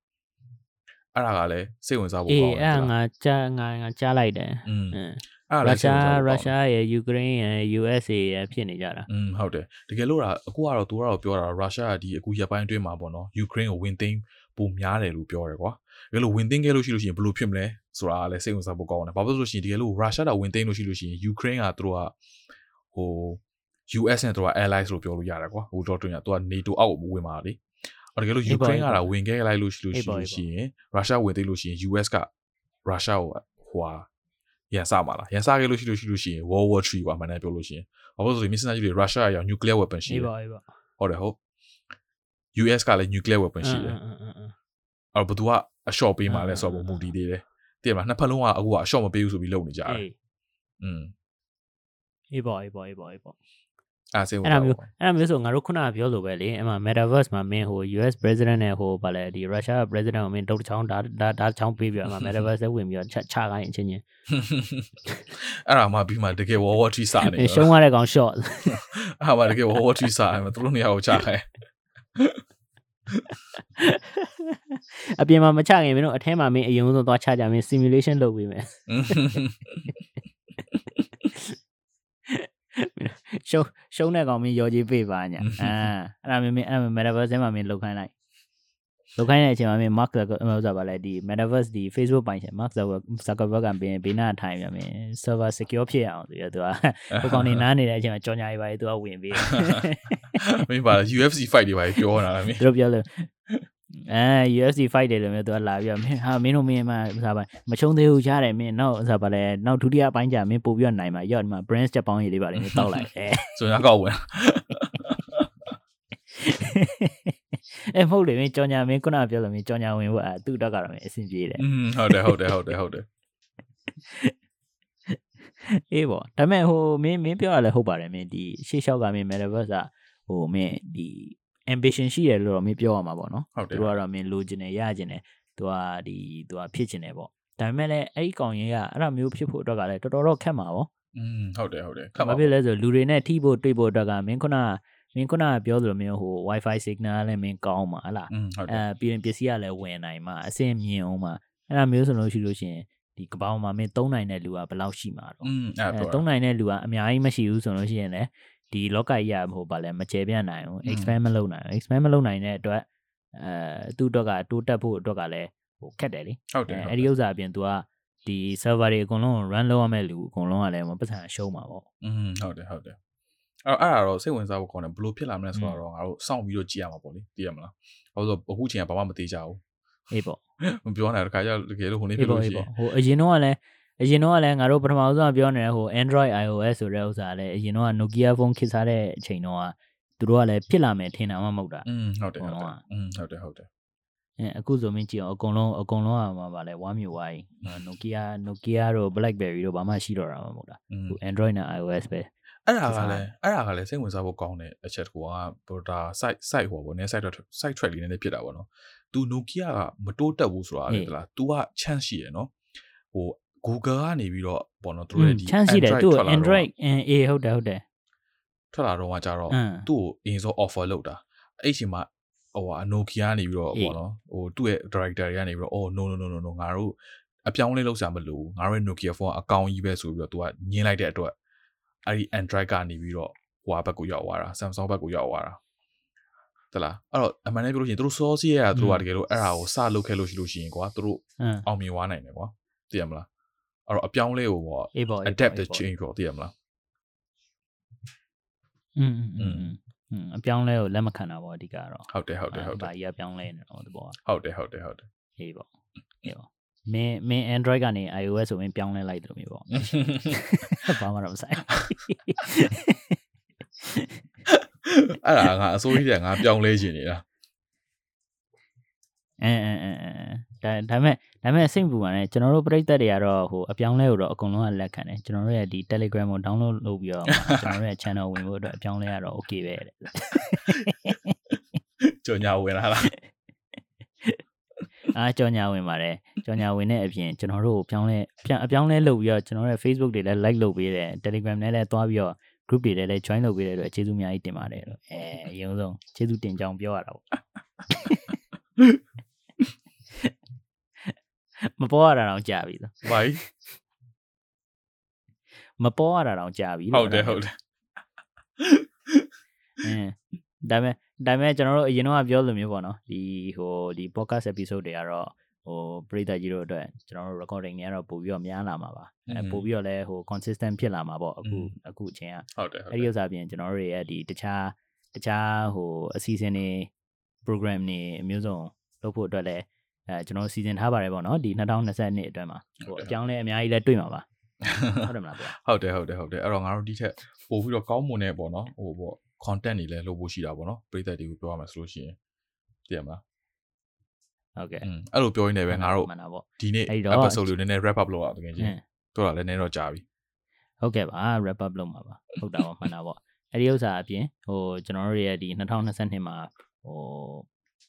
အဲ့ဒါကလည်းစိတ်ဝင်စားဖို့ အေး ကောင်းတယ် အဲ့ဒါ ဟုတ်လား ငါကြားငါငါကြားလိုက်တယ် อืม အင်း အဲ့ဒါလည်းစိတ် ရုဝင်ရှားစားဖို့ကောင်းတယ်ရုရှားရဲ့ယူကရိန်းရဲ့ USA ရဲ့ဖြစ်နေကြတာอืมဟုတ်တယ်တကယ်လို့ဒါအခုကတော့သူကတော့ပြောတာ Russia ကဒီအခုရပ်ပိုင်းအတွင်းမှာပေါ့နော် Ukraine ကိုဝင်သိမ်းပုံများတယ်လို့ပြောတယ်ကွာတကယ်လို့ဝင်သိမ်းခဲ့လို့ရှိလို့ရှိရင်ဘယ်လိုဖြစ်မလဲဆိုတာကလည်းစိတ်ဝင်စားဖို့ကောင်းတယ်ဘာဖြစ်လို့လဲဆိုလို့ရှိရင်တကယ်လို့ Russia ကဝင်သိမ်းလို့ရှိလို့ရှိရင် Ukraine ကသူတို့ကဟို US နဲ့သူတို့က allies လို့ပြောလို့ရတယ်ကွာဟိုတော့တွင်ကသူက NATO အောက်ကိုဝင်ပါလေအော်တကယ်လို့အေးပါ Ukraine ကအေးပါဒါဝင်ခဲ့လိုက်လို့ရှိလို့အေးရှိပါလို့ရှိရင် Russia ဝင်သိမ်းလို့ရှိရင် US က Russia ကိုဟိုဟာ ရန်စမှာလားရန်စခဲ့လို့ရှိလို့ရှိလို့ရှိရင် World War 3ကွာမှန်တယ်ပြောလို့ရှိရင်ဘာလို့လဲဆိုတော့မင်းစနာကြီးတွေ Russia ကရော nuclear weapon ရှိအေးတယ်ပါအေးပါဟုတ်တယ်ဟုတ် US ကလည်း nuclear weapon ရှိတယ်အင်းအင်းအင်းအင်းအဲ့တော့ဘသူကအ short ပေးမှလဲဆိုတော့အင်းမူတည်သေးတယ်တည်မလားနှစ်ဖက်လုံးကအခုကအ short မပေးဘူးဆိုပြီးလုပ်နေကြတယ်အေးอืมအေးပါအေးပါအေးပါအေးပါ အဲ့ဒါစိတ်ဝင်အဲ့ဒါစားမျိုးဖို့အဲ့ဒါမျိုးဆိုငါတို့ခုနကပြောလို့ပဲလေအဲ့မှာ metaverse မှာမင်းဟို US president နဲ့ဟိုဗာလဲဒီ Russia president ကိုမင်းတုတ်တစ်ချောင်းဒါဒါဒါတစ်ချောင်းပေးပြီးတော့အဲ့မှာ metaverse ထဲဝင်ပြီးတော့ချချခိုင်းအချင်းချင်းအဲ့ဒါမှပြီးမှတကယ် World War 3စနေအေးရှုံးရတဲ့ကောင် short အဲ့ဒါမှတကယ် World War 3စနေမှာသူတို့နေရာကိုချခိုင်းအပြင်မှာမချခင်မင်းတို့အထဲမှာမင်းအရင်ဆုံးသွားချကြမင်း simulation လုပ်ပေးမယ် ရှုံးရှုံးတဲ့ကောင်မင်းရော်ကြီးပေးပါညာအာအဲ့ဒါမင်းမင်းအဲ့ဒါ metaverse ထဲမှာမင်းလုပ်ခိုင်းလိုက်လုပ်ခိုင်းတဲ့အချိန်မှာမင်း Mark Zuckerberg ဟိုဆိုပါလဲဒီ metaverse ဒီ Facebook ပိုင်ရှင် Mark Zuckerberg ကဘေးဘေးနားထိုင်ပြန်မင်း server secure ဖြစ်အောင်ဆိုပြီးတော့သူကဟိုကောင်နေနားနေတဲ့အချိန်မှာကြော်ညာရေးပါလေသူကဝင်ပြီးတယ်မင်းပါလား UFC fight တွေပါပြောနေတာလားမင်းသူတို့ပြောလို့ အဲ UFC fight တယ်လို့မျိုးသူကလာပြီးတော့မင်းဟာမင်းတို့မင်းမစားပါမချုံသေးဘူးရတယ်မင်းနောက်စားပါလဲနောက်ဒုတိယပိုင်းကျမင်းပို့ပြီးတော့နိုင်မှာရော့ဒီမှာ brands ချက်ပေါင်းရည်လေးပါလေမင်းတောက်လိုက်အဲဆိုရင်အကောက်ဝင်အဲမဟုတ်လေမင်းကြောင်ညာမင်းခုနကပြောလို့မင်းကြောင်ညာဝင်ဖို့အဲသူ့တော့ကတော့မင်းအဆင်ပြေတယ်อืมဟုတ်တယ်ဟုတ်တယ်ဟုတ်တယ်ဟုတ်တယ်အေးပေါ့ဒါပေမဲ့ဟိုမင်းမင်းပြောရလဲဟုတ်ပါတယ်မင်းဒီရှေ့လျှောက်ကမင်း metaverse ကဟိုမင်းဒီ ambition ရှိတယ်လို့တော့မင်းပြောရမှာပေါ့နော်သူကတော့မင်းလိုချင်တယ်ရချင်တယ်သူကဒီသူကဖြစ်ချင်တယ်ပေါ့ဒါပေမဲ့လည်းအဲ့ဒီကောင်ရင်ကအဲ့လိုမျိုးဖြစ်ဖို့အတွက်ကလည်းတော်တော်တော့ခက်မှာပေါ့อืมဟုတ်တယ်ဟုတ်တယ်ခက်မှာဖြစ်လဲဆိုလူတွေနဲ့ထိဖို့တွေ့ဖို့အတွက်ကမင်းခုနမင်းခုနကပြောသလိုမျိုးဟို wifi signal လည်းမင်းကောင်းမှာဟလားအဲပြီးရင်ပစ္စည်းကလည်းဝင်နိုင်မှာအဆင်မြင်အောင်မှာအဲ့လိုမျိုးဆိုလို့ရှိလို့ရှိရင်ဒီကပောင်းမှာမင်းသုံးနိုင်တဲ့လူကဘယ်လောက်ရှိမှာတော့အဲသုံးနိုင်တဲ့လူကအများကြီးမရှိဘူးဆိုလို့ရှိရင်လည်း ဒီလောကကြီးကဟိုဗာလဲမကျေပြန့်နိုင်ဘူး expand မလုပ်နိုင်ဘူး expand မလုပ်နိုင်တဲ့အတွက်အဲသူ့အတွက်ကတိုးတက်ဖို့အတွက်ကလည်းဟိုခက်တယ်လေ ဟုတ်တယ် အဲ ဟုတ် အဲ့ဒီဥစ္စာအပြင် तू ကဒီ server တွေအကုန်လုံး run လုပ်ရမဲ့လူအကုန်လုံးကလည်းပတ်စံရှုံးမှာပေါ့ อืมဟုတ်တယ်ဟုတ်တယ်အဲ့အဲ့ဒါတော့စိတ်ဝင်စားဖို့ကောင်းတယ်ဘယ်လိုဖြစ်လာမလဲဆိုတော့ငါတို့စောင့်ပြီးတော့ကြည့်ရမှာပေါ့လေသိရမလားဘာလို့ဆိုအခုချိန်ကဘာမှမသေးကြဘူး အေးပေါ့ မပြောနိုင်တခါကျတကယ်လို့ဟိုနေ့ဖြ အေး စ် ပေါ့ လို့ အေး ရှိရ ပေါ့ င် ဟိုအရင်တော့ကလည်း အရင်တော့ကလည်းငါတို့ပထမဆုံးကပြောနေတဲ့ဟို Android iOS ဆိုတဲ့ဥစ္စာလည်းအရင်တော့က Nokia phone ခေတ်စားတဲ့အချိန်တော့ကသူတို့ကလည်းဖြစ်လာမယ်ထင်တာမှမဟုတ်တာ อืมဟုတ်တယ်ဟုတ် အကုန် တ လုံး ယ် က อืมဟုတ်တယ်ဟုတ်တယ် အဲအခုဆိုမင်းကြည့်အောင်အကုန်လုံးအကုန်လုံးကမှပါလဲဝါမျိုးဝိုင်း Nokia Nokia တို့ BlackBerry တို့ဘာမှရှိတော့တာမှမဟုတ်တာ อืม ဟို Android နဲ့ iOS ပဲ အဲ့ဒါ ဖြစ် က စား လည်းအဲ့ဒါကလည်းစိတ်ဝင်စားဖို့ကောင်းတဲ့အချက်တကူကဘိုဒါ site site ဟိုပေါ့နည်း site track site track လေးနည်းနည်းဖြစ်တာပေါ့နော်။ तू Nokia ကမတိုးတက်ဘူးဆိုတာလေတလား तू က chance ရှိရယ်နော်။ဟို Google ကနေပြီးတော့ပေါ့နော်သူတို့ရဲ့ဒီချမ်းရှိတယ်သူ့ထွက်လာတော့ Android အင်းအေးဟုတ်တယ်ဟုတ်တယ်ထွက်လာတော့ကကြတော့အင်းသူ့ကိုအရင်ဆုံး offer လုပ်တာအဲ့ချိန်မှာဟိုဟာ Nokia ကနေပြီးတော့အေးပေါ့နော်ဟိုသူ့ရဲ့ director တွေကနေပြီးတော့ oh no no no no no ငါတို့အပြောင်းလဲလုပ်စရာမလိုဘူးငါတို့ရဲ့ Nokia phone ကအကောင်ကြီးပဲဆိုပြီးတော့ तू ကညင်းလိုက်တဲ့အတွက်အဲ့ဒီ Android ကနေပြီးတော့ဟိုဟာဘက်ကိုရောက်သွားတာ Samsung ဘက်ကိုရောက်သွားတာတလားအဲ့တော့အမှန်တည်းပြောလို့ရှိရင်သူတို့စောစီးရတာသူတို့ကတကယ်လို့အဲ့ဒါကိုစလုပ်ခဲ့လို့ရှိလို့ရှိရင်ကွာသူတို့အင်းအောင်မြင်သွားနိုင်တယ်ကွာသိရမလား အဲ့တော့အပြောင်းလဲကိုပေါ့ အေးပေါ့အေးပေါ့ adapt the အေးပေါ့ change ပေါ့သိရမလား อืมอืมอืมอืมအပြောင်းလဲကိုလက်မခံတာပေါ့အဓိကတော့ ဟုတ်တယ်ဟုတ်တယ်ဟုတ်တယ် ဘာကြီးကပြောင်းလဲနေတော့ဒီဘောက ဟုတ်တယ်ဟုတ်တယ်ဟုတ်တယ် အေးပေါ့အေးပေါ့မင်းမင်း Android ကနေ iOS ဆိုရင်ပြောင်းလဲလိုက်တယ်လို့မျိုးပေါ့ဘာမှတော့မဆိုင် အဲ့ဒါငါအစိုးရကငါပြောင်းလဲခြင်းနေတာ အဲအဲအဲအဲ ဒါဒါပေမဲ့ဒါပေမဲ့စိတ်ပူပါနဲ့ကျွန်တော်တို့ပြိသက်တွေကတော့ဟိုအပြောင်းလဲကိုတော့အကုန်လုံးကလက်ခံတယ်ကျွန်တော်တို့ရဲ့ဒီ Telegram ကို download လုပ်ပြီးတော့မှကျွန်တော်တို့ရဲ့ channel ဝင်ဖို့အတွက်အပြောင်းလဲရတော့ okay ပဲတဲ့ကြော်ညာဝင်လာလားအားကြော်ညာဝင်ပါတယ်ကြော်ညာဝင်တဲ့အပြင်ကျွန်တော်တို့ကိုပြောင်းလဲပြန်အပြောင်းလဲလုပ်ပြီးတော့ကျွန်တော်တို့ရဲ့ Facebook တွေလည်း like လုပ်ပေးတယ် Telegram နဲ့လည်းသွားပြီးတော့ group တွေလည်း join လုပ်ပေးတဲ့အတွက်ကျေးဇူးအများကြီးတင်ပါတယ်လို့အဲအရင်ဆုံးကျေးဇူးတင်ကြောင်းပြောရတာပေါ့ မပေါ်ရတာတော့ကြာပြီဆိုဘာကြီးမပေါ်ရတာတော့ကြာပြီဟုတ်တယ်ဟုတ်တယ်အင်းဒါပေမဲ့ဒါပေမဲ့ကျွန်တော်တို့အရင်တော့ပြောလိုမျိုးပေါ့နော်ဒီဟိုဒီ podcast episode တွေကတော့ဟိုပရိသတ်ကြီးတို့အတွက်ကျွန်တော်တို့ recording တွေကတော့ပို့ပြီးတော့များလာမှာပါအဲပို့ပြီးတော့လည်းဟို consistent ဖြစ်လာမှာပေါ့အခုအခုအချိန်ကဟုတ်တယ်ဟုတ်အဲ့ဒီဥစ္စာပြင်ကျွန်တော်တို့ရဲ့ဒီတခြားတခြားဟိုအစီအစဉ်တွေ program တွေအမျိုးစုံလုပ်ဖို့အတွက်လည်း အဲကျွန်တော်စီစဉ်ထားပါတယ်ပေါ့နော်ဒီ2022အတွင်းမှာဟိုအပြောင်းလဲအများကြီးလည်းတွေ့မှာပါဟုတ်တယ်မလားဗျာဟုတ်တယ်ဟုတ်တယ်ဟုတ်တယ်အဲ့တော့ငါတို့ဒီထက်ပို့ပြီးတော့ကောင်းမွန်တဲ့ပေါ့နော်ဟိုပေါ့ content တွေလည်းလုပ်ဖို့ရှိတာပေါ့နော်ပရိသတ်တွေကိုပြောရမှာဆိုလို့ရှိရင်သိရမလားဟုတ်ကဲ့อืมအဲ့လိုပြောရင်းနဲ့ပဲငါတို့မှန်တာပေါ့ဒီနေ့အဲ့တော့ episode လေးနည်းနည်း wrap up လုပ်အောင်တကယ်အချင်းင်းပြောတာလည်းနည်းတော့ကြာပြီဟုတ်ကဲ့ပါ wrap up လုပ်မှာပါဟုတ်တာပါမှန်တာပေါ့အဲ့ဒီဥစ္စာအပြင်ဟိုကျွန်တော်တို့ရဲ့ဒီ2022မှာဟို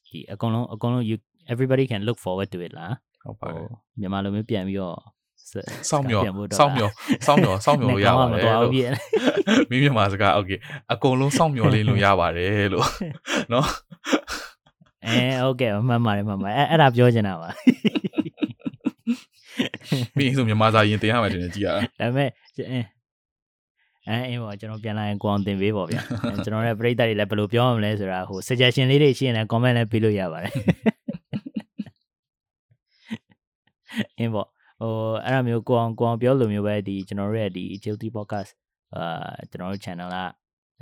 ဒီအကုန်လုံးအကုန်လုံး you everybody can look forward to it လား ဟုတ်ပါ ဟို တယ် မြန်မာလိုမျိုးပြန်ပြီးတော့စ စောင့်မျှော် ပြန်ဖို့တော့ စောင့်မျှော်စောင့်မျှော်စောင့်မျှော်လို့ရပါတ မ ယ် တော် လို့ ဘူးပြည့် မိမြန်မာစကားโอเคအကုန်လုံးစောင့်မျှော်လေးလို့ရပါတယ်လို့เนาะ အဲဟုတ်ကဲ့မှန်ပါတယ်မှန်ပါတယ်အဲ့အဲ့ဒါပြောချင်တာပါ ပြီးရင်ဆိုမြန်မာစာရင်တင်ရမယ်တင်နေကြည့်ရတာ ဒါပေမဲ့အဲအဲအင်းပေါ့ကျွန်တော်ပြန်လာရင်ကိုအောင်တင်ပေးပေါ့ဗျာအဲကျွန်တော်ရဲ့ပရိသတ်တွေလည်းဘယ်လိုပြောရမလဲဆိုတာဟို suggestion လေးတွေရှိရင်လည်း comment လည်းပေးလို့ရပါတယ် အင်းပေါ့ဟိုအဲ့ဒါမျိုးကိုအောင်ကိုအောင်ပြောလိုမျိုးပဲဒီကျွန်တော်တို့ရဲ့ဒီ Guilty Podcast အာကျွန်တော်တို့ channel က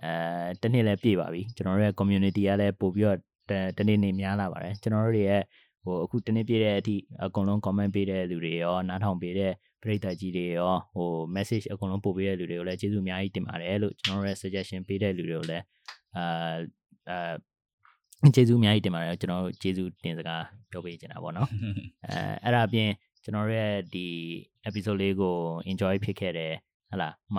အဲတနေ့လည်းပြည့်ပါပြီကျွန်တော်တို့ရဲ့ community ကလည်းပို့ပြီးတော့တတနေ့နေ့များလာပါတယ်ကျွန်တော်တို့တွေရဲ့ဟိုအခုတနေ့ပြည့်တဲ့အထိအကုန်လုံး comment ပေးတဲ့လူတွေရောနားထောင်ပေးတဲ့ပရိသတ်ကြီးတွေရောဟို message အကုန်လုံးပို့ပေးတဲ့လူတွေကိုလည်းကျေးဇူးအများကြီးတင်ပါတယ်လို့ကျွန်တော်တို့ရဲ့ suggestion ပေးတဲ့လူတွေကိုလည်းအာအာ ကျေးဇူးအများကြီးတင်ပါတယ်ကျွန်တော်တို့ကျေးဇူးတင်စကားပြောပေးချင်တာပေါ့နော်အဲအဲ့ဒါအပြင်ကျွန်တော်တို့ရဲ့ဒီ episode လေးကို enjoy ဖြစ်ခဲ့တယ်ဟလာမ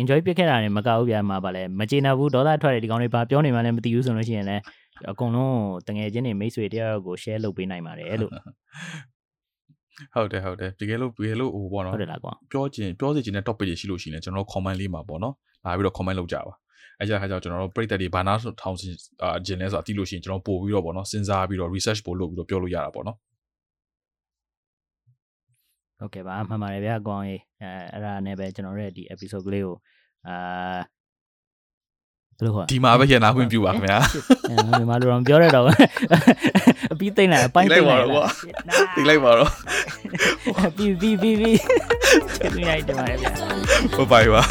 enjoy ပြစ်ခဲ့တာနဲ့မကောက်ဘူးဗျာမှာပါလဲမကျေနပ်ဘူးဒေါသထွက်တယ်ဒီကောင်တွေဘာပြောနေမှလည်းမသိဘူးဆိုလို့ရှိရင်လည်းအကုန်လုံးတငယ်ချင်းတွေမိတ်ဆွေတယောက်ကို share လုပ်ပေးနိုင်ပါတယ်လို့ဟုတ်တယ်ဟုတ်တယ်တကယ်လို့တကယ်လို့ဟိုပေါ့နော်ဟုတ်တယ်လားကွာပြောချင်ပြောစီချင်တဲ့ topic တွေရှိလို့ရှိရင်ကျွန်တော်တို့ comment လေးမှာပေါ့နော်လာပြီးတော့ comment လုပ်ကြပါ အဲကြတဲ့ခါကျတော့ကျွန်တော်တို့ပရိသတ်တွေဘာနာထောင်ချင်အာဂျင်လဲဆိုတာသိလို့ရှိရင်ကျွန်တော်ပို့ပြီးတော့ပေါ့နော်စဉ်းစားပြီးတော့ research ပို့လုပ်ပြီးတော့ပြောလို့ရတာပေါ့နော်ဟုတ်ကဲ့ပါမှန်ပါတယ်ဗျာအကောင်ကြီးအဲအဲ့ဒါနဲ့ပဲကျွန်တော်တို့ရဲ့ဒီ episode ကလေးကိုအာဘယ်လိုခေါ်ဒီမှာပဲရနာခွင့်ပြုပါခင်ဗျာအဲမြန်မာလိုတော့မပြောရတော့ဘူးအပြီးသိမ့်လိုက်အပိုင်းသိမ့်လိုက်တိလိုက်ပါတော့ပြီးပြီးပြီးပြီးကျေးဇူးများတင်ပါတယ်ဗျာဘိုင်ဘိုင်ပါ